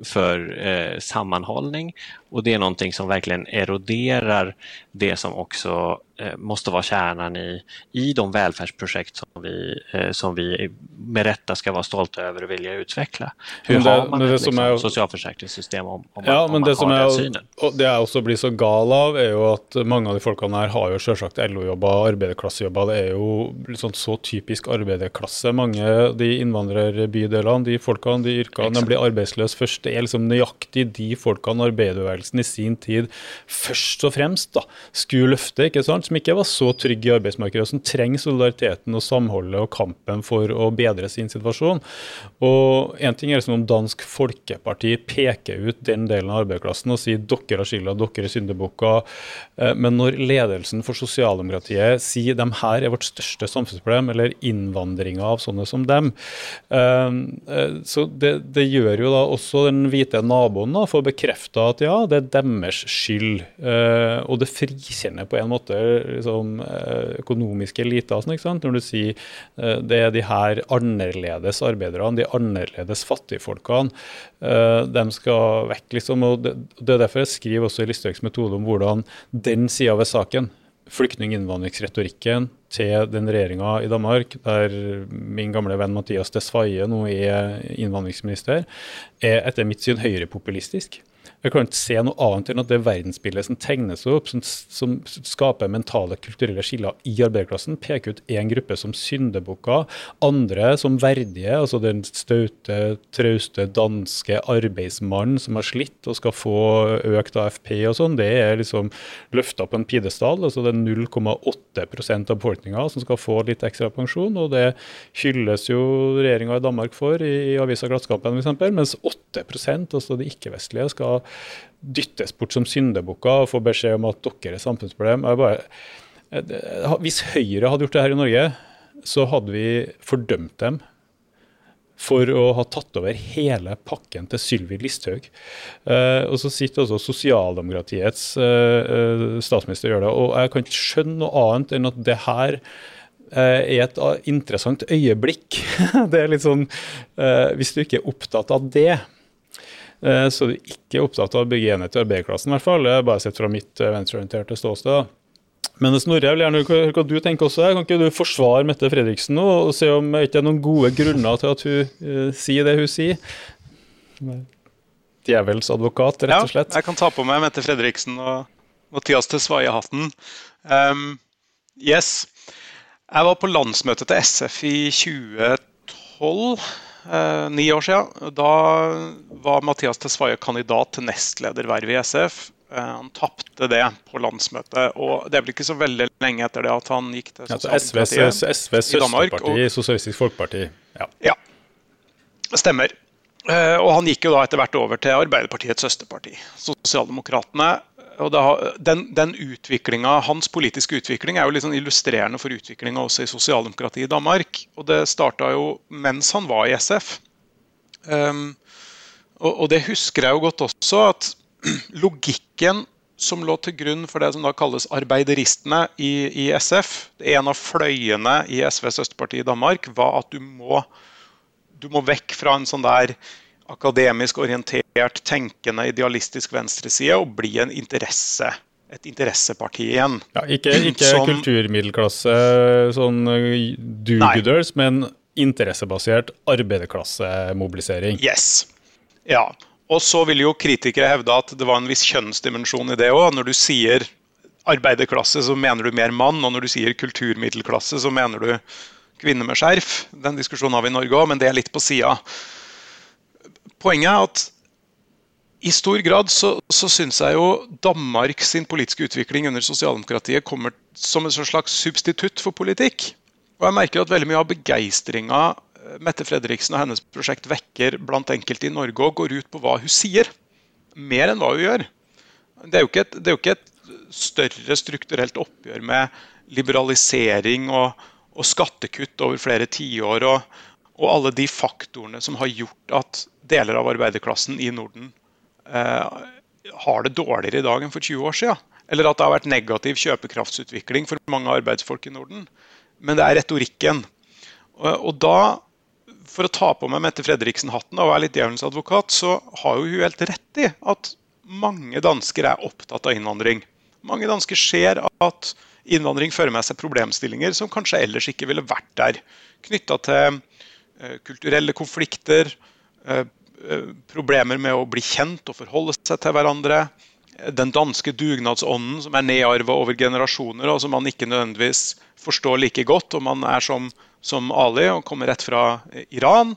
för eh, sammanhållning. Och det är någonting som verkligen eroderar det som också måste vara kärnan i, i de välfärdsprojekt som vi, eh, som vi med rätta ska vara stolta över och vilja utveckla. Hur det, har man ett liksom, er, socialförsäkringssystem om, om, ja, om men man det som har er, den synen? Og det jeg også blir så gal av, er jo at mange av de folkene her har jo selvsagt LO-jobber, arbeiderklassejobber. Det er jo liksom så typisk arbeiderklasse. Mange de innvandrerbydelene, de folkene, de yrkene, de blir arbeidsløse først. Det er liksom nøyaktig de folkene arbeiderbevegelsen i sin tid først og fremst da, skulle løfte. ikke sant? Som ikke var så trygge i arbeidsmarkedet, og som trenger solidariteten og samholdet og kampen for å bedre sin situasjon. Og En ting er som om Dansk Folkeparti peker ut den delen av arbeiderklassen og sier dere har skylda, dere er syndebukker. Eh, men når ledelsen for sosialdemokratiet sier de her er vårt største samfunnsproblem, eller innvandringa av sånne som dem, eh, eh, så det, det gjør jo da også den hvite naboen da, får bekrefta at ja, det er deres skyld. Og det frikjenner på en måte liksom, eh, økonomiske eliter. Sånn, ikke sant? Når du sier uh, det er de her annerledes arbeiderne, de annerledes fattigfolkene, uh, de skal vekk. liksom, og det, er derfor jeg skriver også i Listhaugs metode om hvordan den sida ved saken, flyktning-innvandringsretorikken til den regjeringa i Danmark, der min gamle venn Mathias Desfaye nå er innvandringsminister, er etter mitt syn høyrepopulistisk. Jeg kan ikke se noe annet enn at det verdensbildet som tegnes opp, som, som skaper mentale, kulturelle skiller i arbeiderklassen, peker ut én gruppe som syndebukker, andre som verdige, altså den staute, trauste danske arbeidsmannen som har slitt og skal få økt AFP og sånn, det er liksom løfta på en pidestall. altså Det er 0,8 av befolkninga som skal få litt ekstra pensjon, og det hylles jo regjeringa i Danmark for i, i avisa Klassekampen f.eks., mens 8% altså de ikke-vestlige, skal dyttes bort som syndebukker og få beskjed om at dere er samfunnsproblem. Bare, eh, hvis Høyre hadde gjort det her i Norge, så hadde vi fordømt dem for å ha tatt over hele pakken til Sylvi Listhaug. Uh, og så sitter også sosialdemokratiets uh, statsminister og gjør det. Og jeg kan ikke skjønne noe annet enn at det her er et interessant øyeblikk. det er litt sånn Hvis du ikke er opptatt av det, Eh, så du ikke er opptatt av å bygge enhet i arbeiderklassen, i hvert fall. Det er bare sett fra mitt eh, venstreorienterte ståsted. Men Snorre, jeg vil gjerne høre hva du tenker også. Kan ikke du forsvare Mette Fredriksen nå, og se om det ikke er noen gode grunner til at hun uh, sier det hun sier? Djevelens advokat, rett og slett. Ja, jeg kan ta på meg Mette Fredriksen og Mathias til Svaie-hatten. Um, yes. Jeg var på landsmøtet til SF i 2012 eh, ni år siden. Da var Mathias Tesfaye kandidat til nestledervervet i SF. Eh, han tapte det på landsmøtet. og Det er vel ikke så veldig lenge etter det at han gikk til Sosialdemokratiet SVs, SVs søsterparti, Sosialistisk Folkeparti. Ja. ja. Stemmer. Eh, og han gikk jo da etter hvert over til Arbeiderpartiets søsterparti, Sosialdemokratene og da, den, den Hans politiske utvikling er jo litt sånn illustrerende for utviklinga også i sosialdemokratiet i Danmark. Og det starta jo mens han var i SF. Um, ehm, og, og, det husker jeg jo godt også, at logikken som lå til grunn for det som da kalles arbeideristene i, i SF, en av fløyene i SVs søsterparti i Danmark, var at du må, du må vekk fra en sånn der akademisk orientert, tenkende, idealistisk venstreside og bli en interesse, et interesseparti igjen. Ja, ikke ikke Som, kulturmiddelklasse, sånn eh, do-gooders, men interessebasert arbeiderklassemobilisering. Yes. Ja. Og så vil jo kritikere hevde at det var en viss kjønnsdimensjon i det òg. Når du sier arbeiderklasse, så mener du mer mann. Og når du sier kulturmiddelklasse, så mener du kvinne med skjerf. Den diskusjonen har vi i Norge òg, men det er litt på sida. Poenget er at i stor grad så, så syns jeg jo Danmark sin politiske utvikling under sosialdemokratiet kommer som en slags substitutt for politikk. Og jeg merker at veldig mye av begeistringa Mette Fredriksen og hennes prosjekt vekker blant enkelte i Norge og går ut på hva hun sier. Mer enn hva hun gjør. Det er jo ikke et, jo ikke et større strukturelt oppgjør med liberalisering og, og skattekutt over flere tiår og, og alle de faktorene som har gjort at deler av arbeiderklassen i Norden har det dårligere i dag enn for 20 år siden. Eller at det har vært negativ kjøpekraftsutvikling for mange arbeidsfolk i Norden. Men det er retorikken. Og, og da, for å ta på meg Mette Fredriksen-hatten og være litt djevelens advokat, så har jo hun helt rett i at mange dansker er opptatt av innvandring. Mange dansker ser at innvandring fører med seg problemstillinger som kanskje ellers ikke ville vært der. Knytta til eh, kulturelle konflikter, eh, eh, problemer med å bli kjent og forholde seg til hverandre. Den danske dugnadsånden som er nedarva over generasjoner, og som man ikke nødvendigvis forstår like godt om man er som, som Ali og kommer rett fra Iran.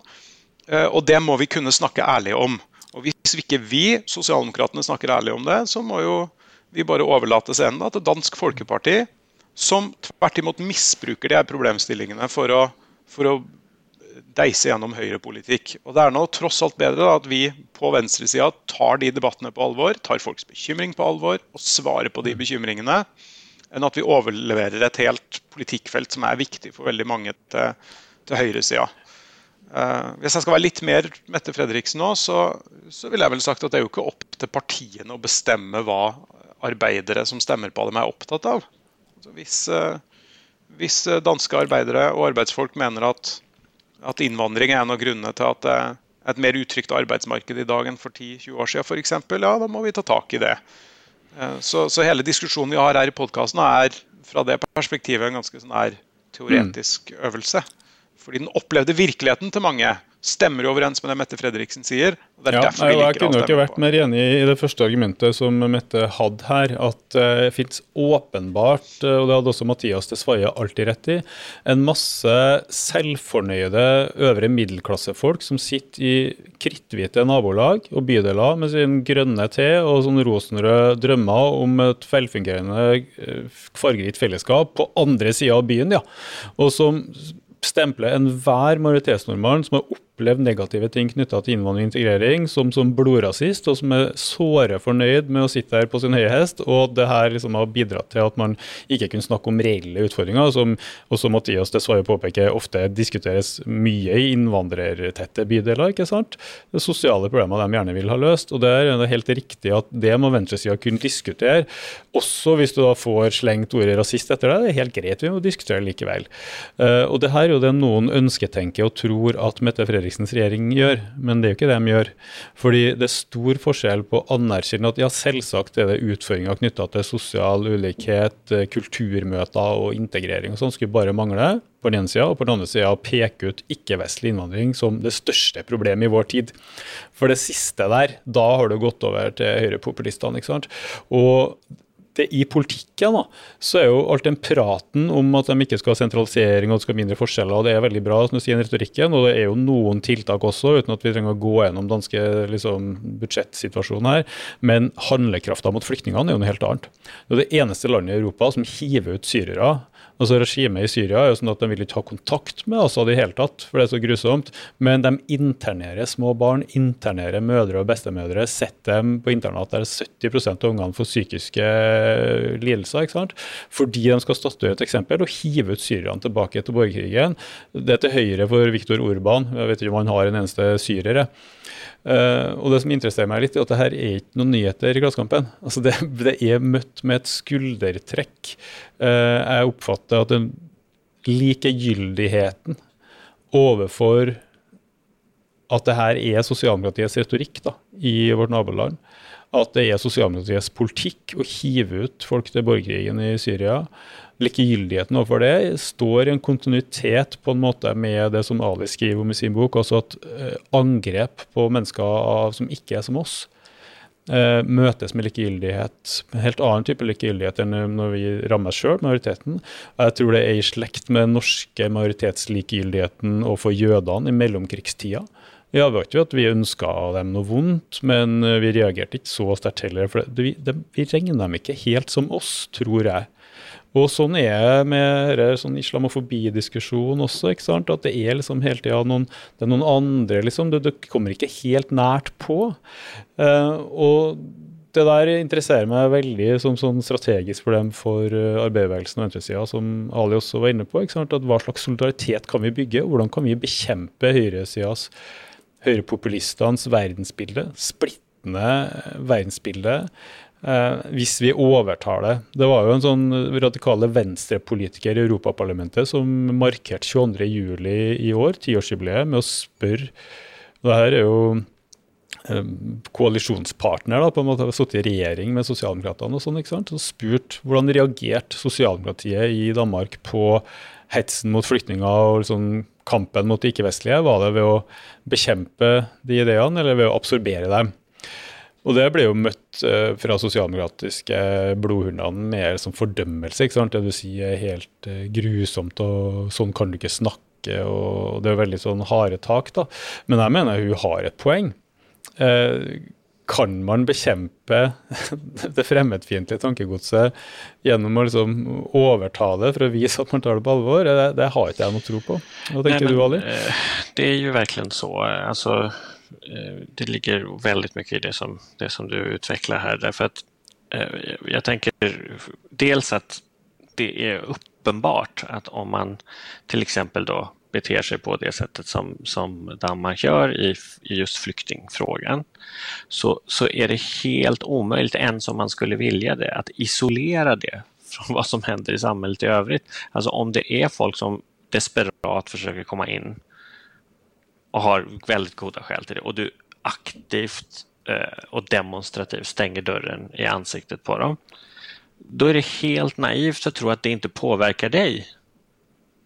Og det må vi kunne snakke ærlig om. Og Hvis ikke vi, sosialdemokratene, snakker ærlig om det, så må jo vi bare overlate scenen til Dansk Folkeparti, som tvert imot misbruker de her problemstillingene for å, for å deise gjennom høyrepolitikk. Og Det er nå tross alt bedre at vi på venstresida tar de debattene på alvor, tar folks bekymring på alvor og svarer på de bekymringene, enn at vi overleverer et helt politikkfelt som er viktig for veldig mange til, til høyresida. Uh, hvis jeg skal være litt mer Mette Fredriksen nå, så, så ville jeg vel sagt at det er jo ikke opp til partiene å bestemme hva arbeidere som stemmer på dem, er opptatt av. Altså hvis, uh, hvis, danske arbeidere og arbeidsfolk mener at, at innvandring er en av grunnene til at det er et mer utrygt arbeidsmarked i dag enn for 10-20 år siden f.eks., ja, da må vi ta tak i det. Uh, så, så, hele diskusjonen vi har her i podkasten, er fra det perspektivet en ganske sånn her teoretisk øvelse. Fordi den opplevde virkeligheten til mange stemmer overens med det Mette Fredriksen sier. og det er ja, derfor vi liker Jeg kunne ikke vært mer enig i det første argumentet som Mette hadde her. At det uh, fins åpenbart, uh, og det hadde også Mathias Tesfaye alltid rett i, en masse selvfornøyde øvre middelklassefolk som sitter i kritthvite nabolag og bydeler med sin grønne te og sånn rosenrøde drømmer om et velfungerende, uh, fargerikt fellesskap på andre sida av byen, ja. Og som stemple enhver majoritetsnordmann som har opplevd negative ting knytta til innvandring og integrering, som, som blodrasist, og som er såre fornøyd med å sitte her på sin høye hest. Og det her liksom har bidratt til at man ikke kunne snakke om reelle utfordringer, som også Mathias dessverre påpeker ofte diskuteres mye i innvandrertette bydeler. ikke sant? Det sosiale problemer de gjerne vil ha løst. Og det er helt riktig at det må venstresida kunne diskutere, også hvis du da får slengt ordet rasist etter det. Det er helt greit, vi må diskutere likevel. Uh, og det her er jo det noen ønsketenker og tror at Mette Fredriksen Eriksens regjering gjør, men det er jo ikke det de gjør. Fordi det er stor forskjell på å anerkjenne at ja, selvsagt er det utfordringer knytta til sosial ulikhet, eh, kulturmøter og integrering og sånn, skulle bare mangle på den ene sida, og på den andre sida peke ut ikke-vestlig innvandring som det største problemet i vår tid. For det siste der, da har du gått over til høyrepopulistene. ikke sant? Og det, i politikken da, så er jo alt den praten om at de ikke skal ha sentralisering og det skal ha mindre forskjeller, og det er veldig bra som du sier, retorikken, og det er jo noen tiltak også, uten at vi trenger å gå gjennom danske liksom, budsjettsituasjonen her. Men handlekrafta mot flyktningene er jo noe helt annet. Det er det eneste landet i Europa som hiver ut syrere Altså Regimet i Syria er jo sånn at de vil ikke ha kontakt med Assad i hele tatt, for det er så grusomt. Men de internerer små barn, internerer mødre og bestemødre, setter dem på internat der 70% av ungene får psykiske lidelser. ikke sant? Fordi de skal statuere et eksempel og hive ut syrerne tilbake til borgerkrigen. Det er til høyre for Viktor Urban. Jeg vet ikke om han har en eneste syrer. Uh, og det som interesserer meg litt, er at det her er ikke noen nyheter i Klassekampen. Altså det, det, er møtt med et skuldertrekk. Uh, jeg oppfatter at den likegyldigheten overfor at det her er sosialdemokratiets retorikk da, i vårt naboland, at det er sosialdemokratiets politikk å hive ut folk til borgerkrigen i Syria, likegyldigheten overfor det står i en kontinuitet på en måte med det som Ali skriver om i sin bok, altså at uh, angrep på mennesker som ikke er som oss, uh, møtes med likegyldighet. En helt annen type likegyldighet enn når vi rammer sjøl, majoriteten. Jeg tror det er i slekt med den norske majoritetslikegyldigheten overfor jødene i mellomkrigstida. Ja, det var ikke at vi ønska dem noe vondt, men vi reagerte ikke så sterkt heller. For vi, det, vi regner dem ikke helt som oss, tror jeg. Og sånn er det med sånn islamofobidiskusjon også. ikke sant? At det er liksom hele tida noen, noen andre, liksom. Du, du kommer ikke helt nært på. Uh, og det der interesserer meg veldig som sånn strategisk problem for uh, arbeiderbevegelsen og venstresida, som Ali også var inne på. At Hva slags solidaritet kan vi bygge? Hvordan kan vi bekjempe høyresidas, høyrepopulistenes verdensbilde? Splittende verdensbilde eh, hvis vi overtar det. Det var jo en sånn radikale venstrepolitiker i Europaparlamentet som markerte 22.07. i år, tiårsjubileet, med å spørre Det her er jo koalisjonspartner, da, på en måte har sittet i regjering med sosialdemokratene og sånn, ikke sant, og spurt hvordan reagerte sosialdemokratiet i Danmark på hetsen mot flyktninger og liksom kampen mot de ikke-vestlige? Var det ved å bekjempe de ideene, eller ved å absorbere dem? Og det ble jo møtt uh, fra sosialdemokratiske blodhundene med som fordømmelse. ikke sant? Det du sier er helt uh, grusomt, og sånn kan du ikke snakke. og Det er veldig sånn harde tak. da. Men jeg mener hun har et poeng. Uh, kan man bekjempe det fremmedfiendtlige tankegodset gjennom å liksom overta det for å vise at man tar det på alvor? Det, det har ikke jeg noe tro på. Hva tenker du, Ali? Det er jo virkelig så. Altså, Eh, det ligger veldig mye i det som, det som du utvikler her. Derfor at, jeg tenker dels at det er åpenbart at om man f.eks. då beter sig på det sättet som, som Danmark gör i, i just flyktingfrågan så, så är det helt omöjligt, ens om man skulle vilja det, att isolera det från vad som händer i samhället i övrigt. Alltså om det är folk som desperat försöker komma in och har väldigt goda skäl till det och du aktivt eh, och demonstrativt stänger dörren i ansiktet på dem. Då är det helt naivt att tro att det inte påverkar dig.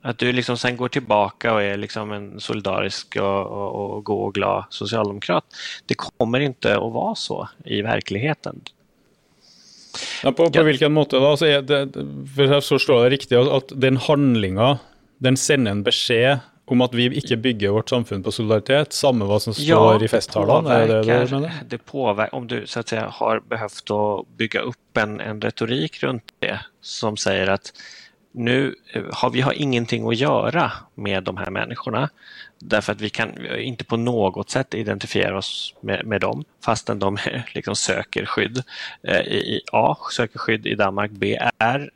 Att du liksom sen går tilbake og er liksom en solidarisk og, og, og god og glad sosialdemokrat. Det kommer ikke å være så i virkeligheten. Ja, på, på ja. hvilken måte da? Altså, det, for jeg forstår det riktig at den handlinga den sender en beskjed om at vi ikke bygger vårt samfunn på solidaritet, samme hva som står ja, i festtalene? Det det, det det påverkar, om du så att säga, har behøvd å bygge opp en, en retorik rundt det som sier at nu har vi har ingenting å gjøre med de her människorna. Därför att vi kan ikke på noe sett identifiera oss med, med dem fastän de liksom söker skydd. Eh, I, A söker skydd i Danmark, B är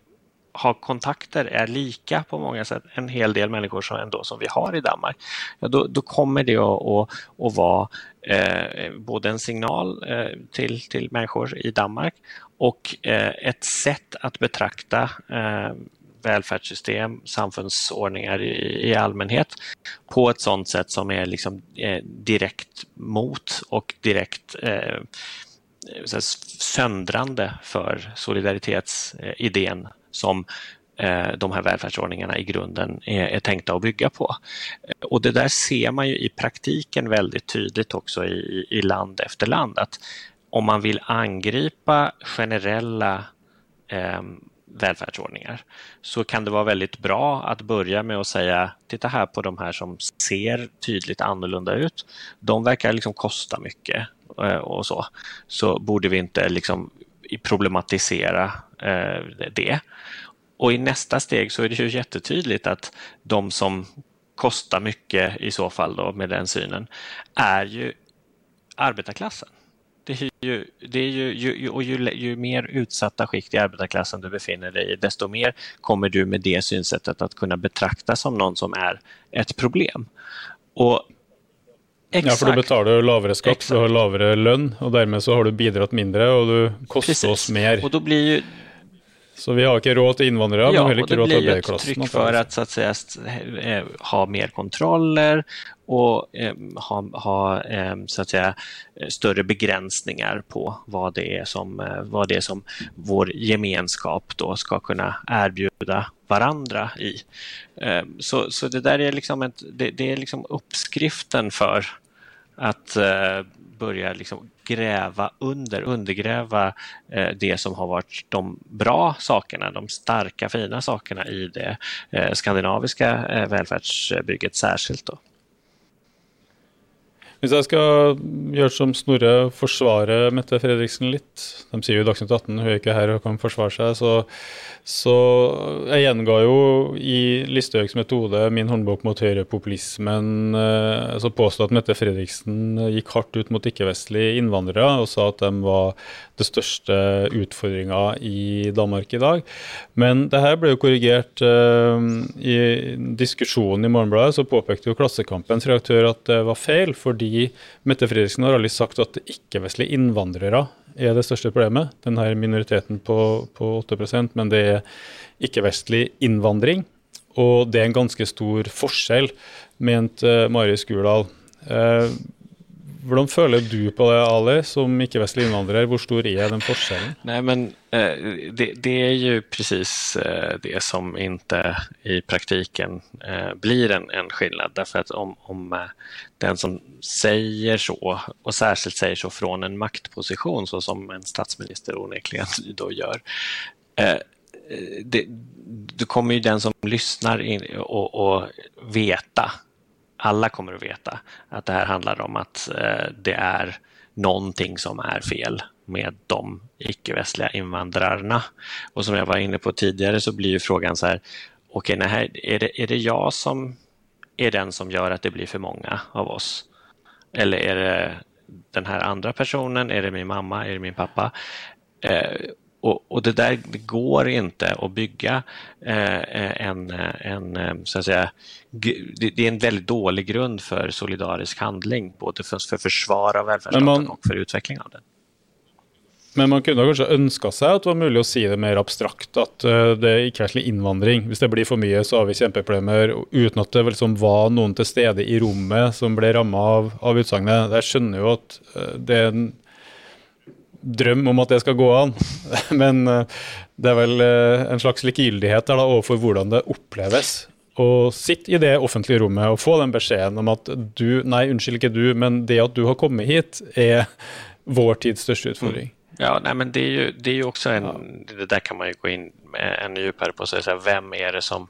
har kontakter är lika på många sätt, en hel del människor som, ändå, som vi har i Danmark, ja, då, då kommer det att, att, att vara eh, både en signal eh, till, till människor i Danmark och eh, ett sätt att betrakta eh, välfärdssystem, samfundsordningar i, i, allmänhet på ett sådant sätt som är liksom, eh, direkt mot och direkt eh, söndrande för solidaritetsidén som eh, de här välfärdsordningarna i grunden är, är tänkta att bygga på. Och det där ser man ju i praktiken väldigt tydligt också i, i land efter land att om man vill angripa generella eh, välfärdsordningar så kan det vara väldigt bra att börja med att säga titta här på de här som ser tydligt annorlunda ut. De verkar liksom kosta mycket eh, och så. Så borde vi inte liksom problematisera eh, det. Och i nästa steg så är det ju jättetydligt att de som kostar mycket i så fall då med den synen är ju arbetarklassen. Det är ju, det är ju, ju, och ju, ju mer utsatta skikt i arbetarklassen du befinner dig i, desto mer kommer du med det synsättet att kunna betrakta som någon som är ett problem. Och Exakt. Ja, for du betaler lavere skatt, Exakt. du har lavere lønn, og dermed så har du bidratt mindre, og du koster Precis. oss mer. Och då blir ju så vi har ikke råd til innvandrere, ja, men heller ikke råd til arbeiderklassen. Ja, og det blir et trykk for att eh, ha mer kontroller og eh, ha, ha eh, så att säga, större begränsningar på hva det, er som, eh, det er som vår gemenskap då skal kunne erbjude hverandre i. Eh, så, så det der er liksom, et, det, det er liksom oppskriften for att eh, börja liksom gräva under, undergräva eh, det som har varit de bra sakerna, de starka fina sakerna i det eh, skandinaviska eh, välfärdsbygget särskilt. Då. Hvis jeg skal gjøre som Snorre, forsvare Mette Fredriksen litt De sier jo i Dagsnytt 18 hun er ikke her og kan forsvare seg. Så, så jeg gjenga jo i Listhaugs metode min håndbok mot høyrepopulismen. Så påstod påstå at Mette Fredriksen gikk hardt ut mot ikke-vestlige innvandrere og sa at de var det største utfordringa i Danmark i dag. Men det her ble jo korrigert uh, i diskusjonen i Morgenbladet. Så påpekte jo Klassekampens reaktør at det var feil, fordi Mette Fredriksen har aldri sagt at ikke-vestlige innvandrere er det største problemet. Denne minoriteten på, på 8% men det er ikke-vestlig innvandring. Og det er en ganske stor forskjell, mente Mari Skurdal. Hvordan føler du på det, Ali, som ikke-vestlig innvandrer? Hvor stor er den forskjellen? Nej, men eh, det, det, är ju precis eh, det som inte i praktiken eh, blir en, en skillnad. Därför att om, om den som säger så, och särskilt säger så från en maktposition, så som en statsminister onekligen då gör, det, kommer ju den som lyssnar in och, och alla kommer att veta att det här handlar om att eh, det är någonting som är fel med de icke-västliga invandrarna. Och som jag var inne på tidigare så blir ju frågan så här, okej, okay, är, det, är det jag som är den som gör att det blir för många av oss? Eller är det den här andra personen? Är det min mamma? Är det min pappa? Eh, och, och, det där det går inte att bygga eh, en, en, eh, så att säga, det, är en väldigt dålig grund för solidarisk handling, både för, för försvar av välfärdsstaten man, och för utveckling av den. Men man kunne kanskje ønska seg at det var mulig å si det mer abstrakt, at det det er ikke-vestlig innvandring. Hvis det blir for mye, så har vi kjempeproblemer, uten at det liksom var noen til stede i rommet som ble ramma av, av utsagnet. Jeg skjønner jo at det er en drøm om at det skal gå an. Men eh, det er vel eh, en slags likegyldighet der da, overfor hvordan det oppleves å sitte i det offentlige rommet og få den beskjeden om at du Nei, unnskyld ikke du, men det at du har kommet hit, er vår tids største utfordring. Mm. Ja, nej, men det är ju, det är ju också en, ja. det där kan man ju gå in ännu djupare på så här, vem är det som,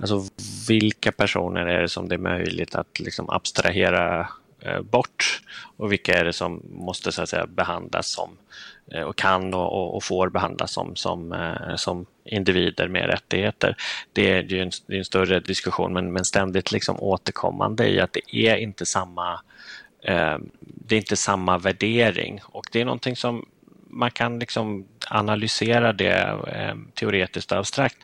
alltså vilka personer är det som det är möjligt att liksom abstrahera bort och vilka är det som måste så att säga, behandlas som eh, och kan och, och får behandlas som, som, eh, som individer med rättigheter. Det är ju en, är en större diskussion men, men ständigt liksom återkommande i att det är inte samma det är inte samma värdering och det är någonting som man kan liksom analysera det eh, teoretiskt och abstrakt.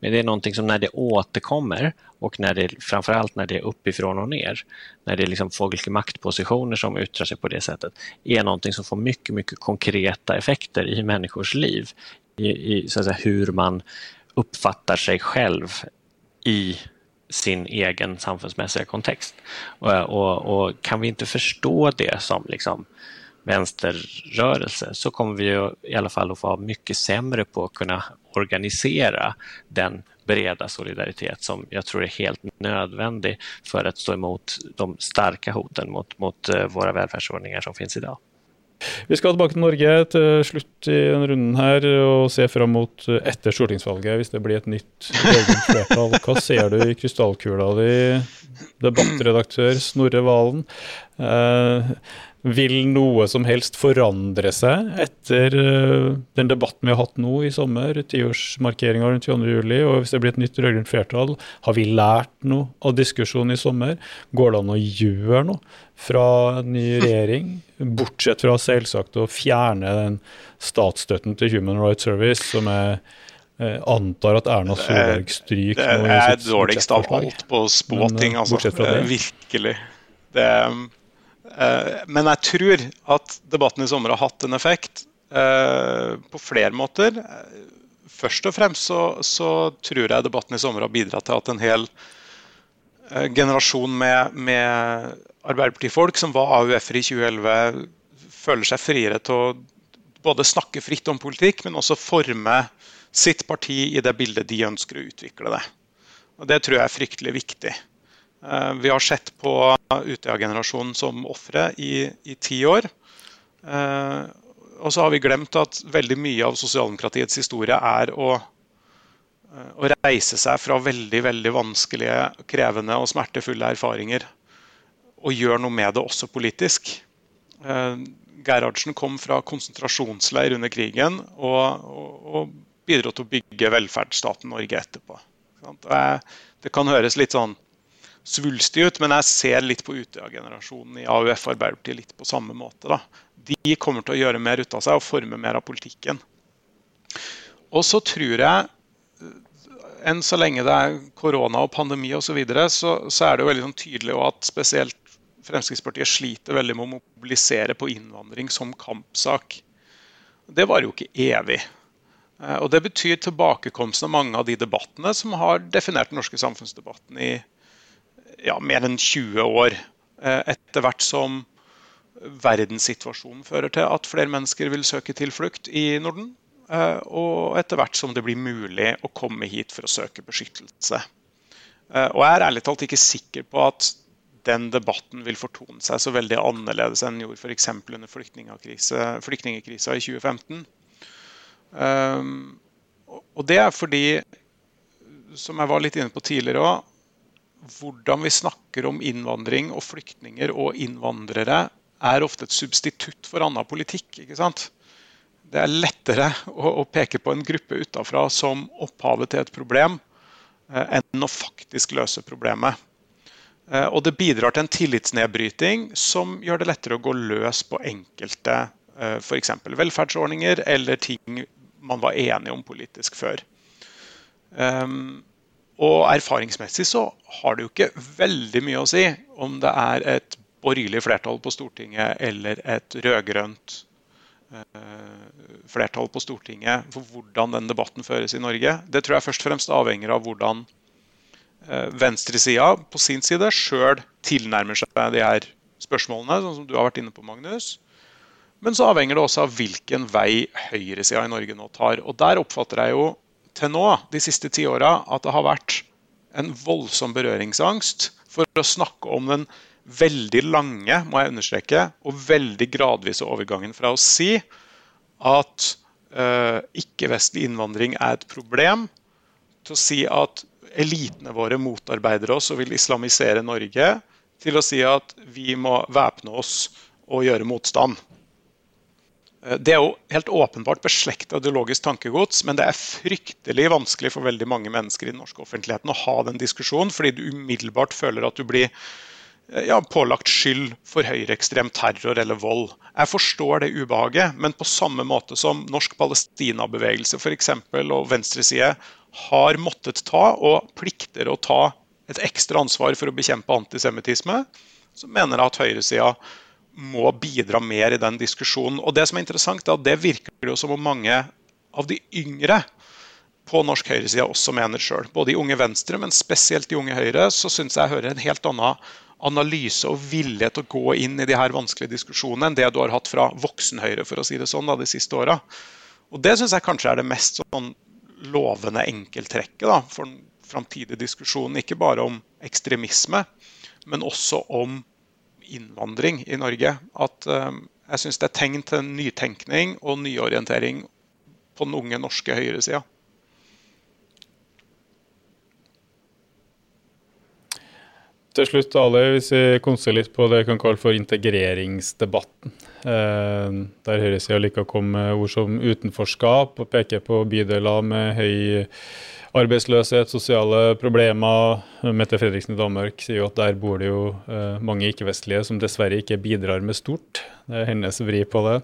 Men det är någonting som när det återkommer och när det, framförallt när det är uppifrån och ner, när det är liksom folk i maktpositioner som yttrar sig på det sättet, är någonting som får mycket, mycket konkreta effekter i människors liv. I, i så att säga, hur man uppfattar sig själv i sin egen samfunnsmässiga kontext. Och, och, och, kan vi inte förstå det som liksom vänsterrörelse så kommer vi i alla fall att vara mycket sämre på att kunna organisera den breda solidaritet som jag tror är helt nödvändig för att stå emot de starka hoten mot, mot eh, våra välfärdsordningar som finns idag. Vi skal tilbake til Norge til slutt i denne runden her og se fram mot eh, etter stortingsvalget, hvis det blir et nytt flertall. Hva ser du i krystallkula di, debattredaktør Snorre Valen? Eh, vil noe som helst forandre seg etter uh, den debatten vi har hatt nå i sommer, tiårsmarkeringa rundt 22.07, og hvis det blir et nytt rød-grønt flertall, har vi lært noe av diskusjonen i sommer? Går det an å gjøre noe fra ny regjering, bortsett fra selvsagt å fjerne den statsstøtten til Human Rights Service, som jeg eh, antar at Erna Solberg stryker i sitt Det er dårligst av alt på å spå ting, eh, altså. Virkelig. Det er Eh, men jeg tror at debatten i sommer har hatt en effekt eh, på flere måter. Først og fremst så, så tror jeg debatten i sommer har bidratt til at en hel eh, generasjon med, med Arbeiderpartifolk som var AUF-er i 2011, føler seg friere til å både snakke fritt om politikk, men også forme sitt parti i det bildet de ønsker å utvikle det. Og Det tror jeg er fryktelig viktig. Eh, vi har sett på Utøya-generasjonen som ofre i, i ti år. Eh, og så har vi glemt at veldig mye av sosialdemokratiets historie er å, eh, å reise seg fra veldig veldig vanskelige, krevende og smertefulle erfaringer og gjøre noe med det også politisk. Gerhardsen kom fra konsentrasjonsleir under krigen og, og, og bidro til å bygge velferdsstaten Norge etterpå. Det kan høres litt sånn svulstig ut, men jeg ser litt på Utøya-generasjonen i AUF Arbeiderpartiet litt på samme måte. Da. De kommer til å gjøre mer ut av seg og forme mer av politikken. Og så tror jeg, enn så lenge det er korona og pandemi osv., så, videre, så så er det jo veldig sånn tydelig at spesielt Fremskrittspartiet sliter veldig med å mobilisere på innvandring som kampsak. Det var jo ikke evig. Eh, og Det betyr tilbakekomsten av mange av de debattene som har definert den norske samfunnsdebatten i ja, mer enn 20 år. Eh, etter hvert som verdenssituasjonen fører til at flere mennesker vil søke tilflukt i Norden. Eh, og etter hvert som det blir mulig å komme hit for å søke beskyttelse. Eh, og jeg er ærlig talt ikke sikker på at den debatten vil fortone seg så veldig annerledes enn den gjorde f.eks. under flyktningkrisa i 2015. Um, og det er fordi, som jeg var litt inne på tidligere òg, hvordan vi snakker om innvandring og flyktninger og innvandrere, er ofte et substitutt for annen politikk. ikke sant? Det er lettere å, å peke på en gruppe utafra som opphavet til et problem, eh, enn å faktisk løse problemet. Eh, og det bidrar til en tillitsnedbryting som gjør det lettere å gå løs på enkelte eh, f.eks. velferdsordninger eller ting man var enige om politisk før. Um, og erfaringsmessig så har det jo ikke veldig mye å si om det er et borgerlig flertall på Stortinget eller et rød-grønt uh, flertall på Stortinget for hvordan den debatten føres i Norge. Det tror jeg først og fremst avhenger av hvordan uh, venstresida på sin side sjøl tilnærmer seg de her spørsmålene, sånn som du har vært inne på, Magnus. Men så avhenger det også av hvilken vei høyresida i Norge nå tar. Og der oppfatter jeg jo til nå, de siste ti åra, at det har vært en voldsom berøringsangst for å snakke om den veldig lange må jeg understreke, og veldig gradvise overgangen fra å si at uh, ikke-vestlig innvandring er et problem, til å si at elitene våre motarbeider oss og vil islamisere Norge, til å si at vi må væpne oss og gjøre motstand. Eh, det er jo helt åpenbart beslekta ideologisk tankegods, men det er fryktelig vanskelig for veldig mange mennesker i den norske offentligheten å ha den diskusjonen, fordi du umiddelbart føler at du blir eh, ja, pålagt skyld for høyreekstrem terror eller vold. Jeg forstår det ubehaget, men på samme måte som norsk Palestina-bevegelse f.eks. og venstreside har måttet ta, og plikter å ta, et ekstra ansvar for å bekjempe antisemittisme, så mener jeg at høyresida må bidra mer i den diskusjonen. Og Det som er interessant, er at det virker jo som om mange av de yngre på norsk høyreside også mener sjøl. Både i Unge Venstre, men spesielt i Unge Høyre, så syns jeg jeg hører en helt annen analyse og vilje til å gå inn i de her vanskelige diskusjonene enn det du har hatt fra voksen-Høyre for å si det sånn, da, de siste åra. Og det syns jeg kanskje er det mest sånn lovende enkelttrekket da, for den framtidige diskusjonen. Ikke bare om ekstremisme, men også om innvandring i Norge. At eh, jeg syns det er tegn til nytenkning og nyorientering på den unge norske høyresida. Til slutt, Ali, hvis vi konser litt på det vi kan kalle for integreringsdebatten. Eh, der høyresida liker å komme med ord som utenforskap og peker på bydeler med høy arbeidsløshet, sosiale problemer. Mette Fredriksen i Danmark sier jo at der bor det jo eh, mange ikke-vestlige som dessverre ikke bidrar med stort. Det er hennes vri på det.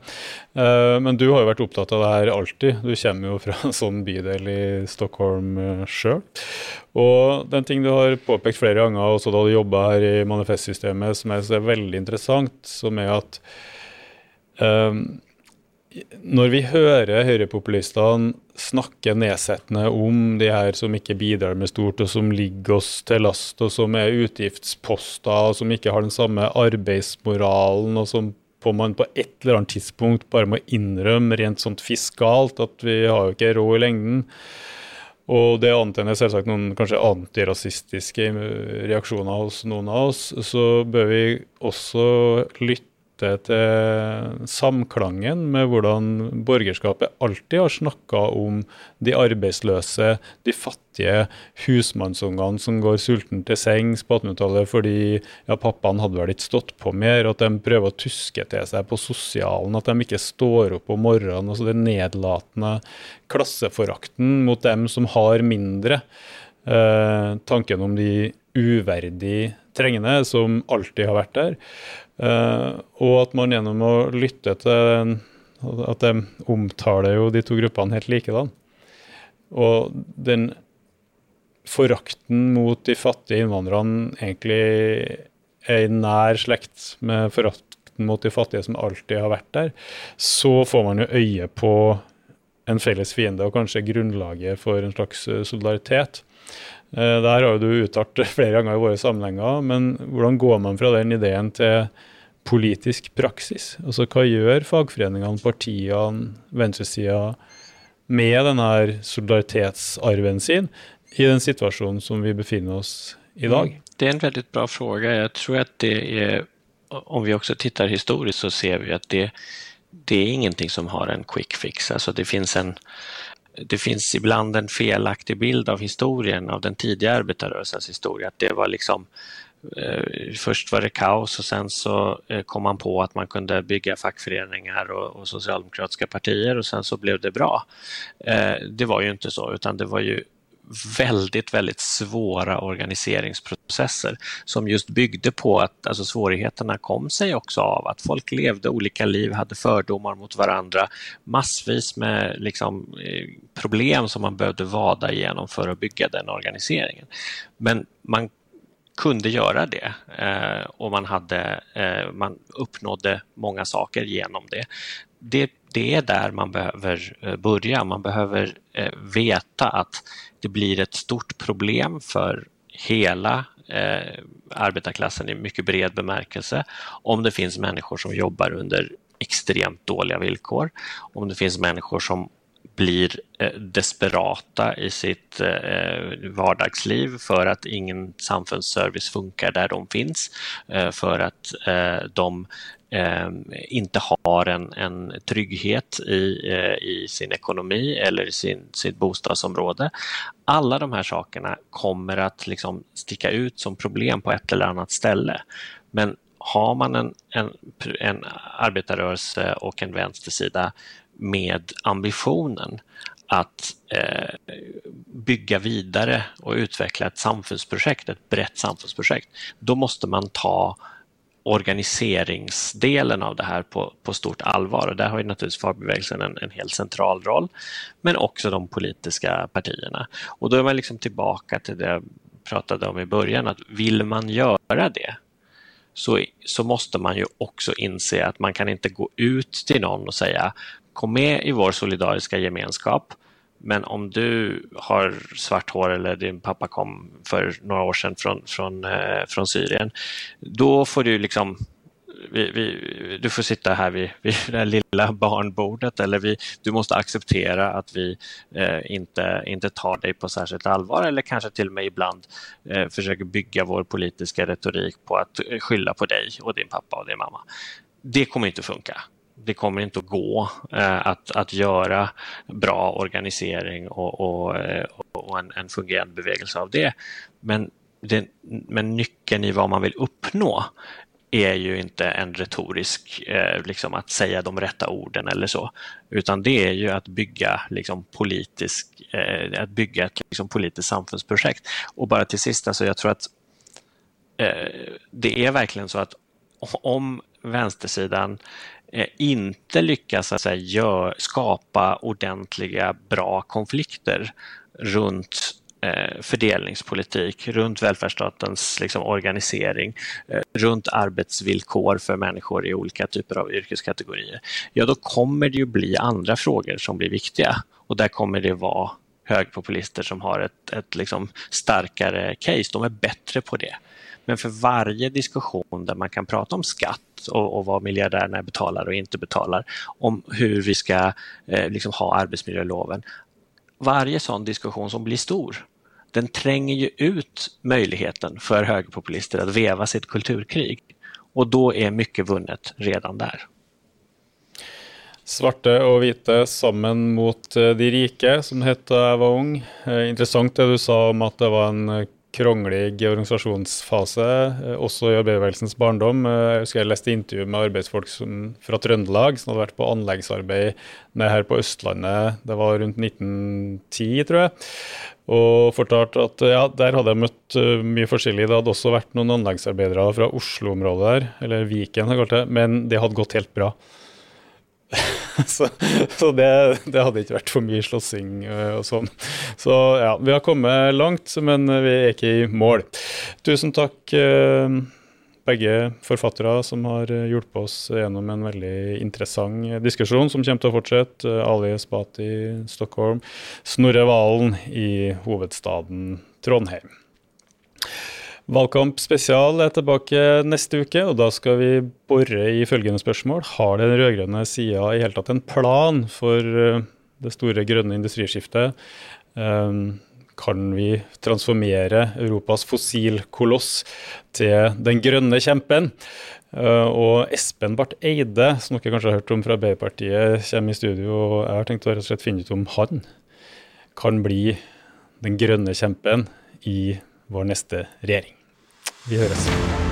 Eh, men du har jo vært opptatt av det her alltid. Du kommer jo fra en sånn bydel i Stockholm eh, sjøl. Og den ting du har påpekt flere ganger, også da du jobba her i manifestsystemet, som jeg synes er veldig interessant, som er at når vi hører høyrepopulistene snakke nedsettende om de her som ikke bidrar med stort, og som ligger oss til last, og som er utgiftsposter, og som ikke har den samme arbeidsmoralen, og som på man på et eller annet tidspunkt bare må innrømme rent sånt fiskalt at vi har jo ikke råd i lengden. Og det antenner selvsagt noen kanskje antirasistiske reaksjoner hos noen av oss. Så bør vi også lytte lytte til samklangen med hvordan borgerskapet alltid har snakka om de arbeidsløse, de fattige, husmannsungene som går sulten til sengs på 1800-tallet fordi ja, pappaen hadde vel ikke stått på mer, at de prøver å tuske til seg på sosialen, at de ikke står opp om morgenen. altså Den nedlatende klasseforakten mot dem som har mindre. Eh, tanken om de uverdig trengende, som alltid har vært der. Uh, og at man gjennom å lytte til At de omtaler jo de to gruppene helt likedan. Og den forakten mot de fattige innvandrerne egentlig er i nær slekt med forakten mot de fattige som alltid har vært der, så får man jo øye på en felles fiende og kanskje grunnlaget for en slags solidaritet. Eh, det her har du uttalt flere ganger i våre sammenhenger, men hvordan går man fra den ideen til politisk praksis? Altså hva gjør fagforeningene, partiene, venstresida med denne solidaritetsarven sin i den situasjonen som vi befinner oss i dag? Mm. Det er en veldig bra spørsmål. Jeg tror at det er Om vi også tittar historisk så ser vi at det, det er ingenting som har en quick fix. Altså det finnes en det finns ibland en felaktig bild av historien, av den tidiga arbetarrörelsens historia. Att det var liksom eh, Först var det kaos och sen så eh, kom man på att man kunde bygga fackföreningar och, och socialdemokratiska partier och sen så blev det bra. Eh, det var ju inte så utan det var ju väldigt, väldigt svåra organiseringsprocesser som just byggde på att alltså svårigheterna kom sig också av att folk levde olika liv, hade fördomar mot varandra, massvis med liksom, eh, problem som man behövde vada igenom för att bygga den organiseringen. Men man kunde göra det eh, och man, hade, eh, man uppnådde många saker genom det. det. Det är där man behöver eh, börja. Man behöver eh, veta att det blir ett stort problem för hela eh, arbetarklassen i mycket bred bemärkelse om det finns människor som jobbar under extremt dåliga villkor, om det finns människor som blir desperata i sitt vardagsliv för att ingen samfunnsservice funkar där de finns, för att de inte har en, en trygghet i, eh, i sin ekonomi eller i sin, sitt bostadsområde. Alla de här sakerna kommer att liksom sticka ut som problem på ett eller annat ställe. Men har man en, en, en arbetarrörelse och en vänstersida med ambitionen att eh, bygga vidare och utveckla ett samfunnsprojekt, ett brett samfunnsprojekt, då måste man ta organiseringsdelen av det här på, på stort allvar och där har ju naturligtvis fagbevegelsen en, en helt central roll, men också de politiska partierna. Och då är man liksom tillbaka till det jag pratade om i början, att vill man göra det så, så måste man ju också inse att man kan inte gå ut till någon och säga kom med i vår solidariska gemenskap. Men om du har svart hår eller din pappa kom för några år sedan från, från, eh, från Syrien, då får du liksom vi, vi, du får sitta här vid, vid det lilla barnbordet eller vi, du måste acceptera att vi eh, inte, inte tar dig på särskilt allvar eller kanske till och med ibland eh, försöker bygga vår politiska retorik på att skylla på dig och din pappa och din mamma. Det kommer inte funka det kommer inte att gå eh, att, att göra bra organisering och, och, eh, och en, en, fungerande bevegelse av det. Men, det, men nyckeln i vad man vill uppnå är ju inte en retorisk, eh, liksom att säga de rätta orden eller så, utan det är ju att bygga liksom, politisk, eh, att bygga ett liksom, politiskt samfundsprojekt. Och bara till sist, alltså, jag tror att eh, det är verkligen så att om vänstersidan inte lyckas säga, gör, skapa ordentliga, bra konflikter runt eh, fördelningspolitik, runt välfärdsstatens liksom, organisering, eh, runt arbetsvillkor för människor i olika typer av yrkeskategorier, ja då kommer det ju bli andra frågor som blir viktiga och där kommer det vara högpopulister som har ett, ett liksom starkare case. De är bättre på det. Men för varje diskussion där man kan prata om skatt och, och vad miljardärerna betalar och inte betalar, om hur vi ska eh, liksom ha arbetsmiljöloven. Varje sån diskussion som blir stor, den tränger ju ut möjligheten för högerpopulister att veva sitt kulturkrig. Och då är mycket vunnet redan där. Svarte og hvite sammen mot eh, de rike, som det het da jeg var ung. Intressant interessant det du sa om at det var en eh, kronglig organisasjonsfase, eh, også i arbeiderbevegelsens barndom. Eh, jeg husker jeg leste intervju med arbeidsfolk som, fra Trøndelag som hadde vært på anleggsarbeid nede her på Østlandet. Det var rundt 1910, tror jeg. Og fortalte at ja, der hadde jeg møtt uh, mye forskjellig. Det hadde også vært noen anleggsarbeidere fra Oslo-området der, eller Viken, men det hadde gått helt bra. så, så det, det, hadde ikke vært for mye slåssing eh, og sånn. Så ja, vi har kommet langt, men vi er ikke i mål. Tusen takk, eh, begge forfattere som har hjulpet oss gjennom en veldig interessant diskusjon, som kommer til å fortsette. Ali Spati, Stockholm, Snorre Valen i hovedstaden Trondheim. Valgkamp spesial er tilbake neste uke, og da skal vi bore i følgende spørsmål. Har den rød-grønne sida i hele tatt en plan for eh, det store grønne industriskiftet? Um, kan vi transformere Europas fossilkoloss til den grønne kjempen? Uh, og Espen Barth Eide, som dere kanskje har hørt om fra Arbeiderpartiet, kommer i studio. og Jeg har tenkt å rett og slett finne ut om han kan bli den grønne kjempen i vår neste regjering. Vi høres.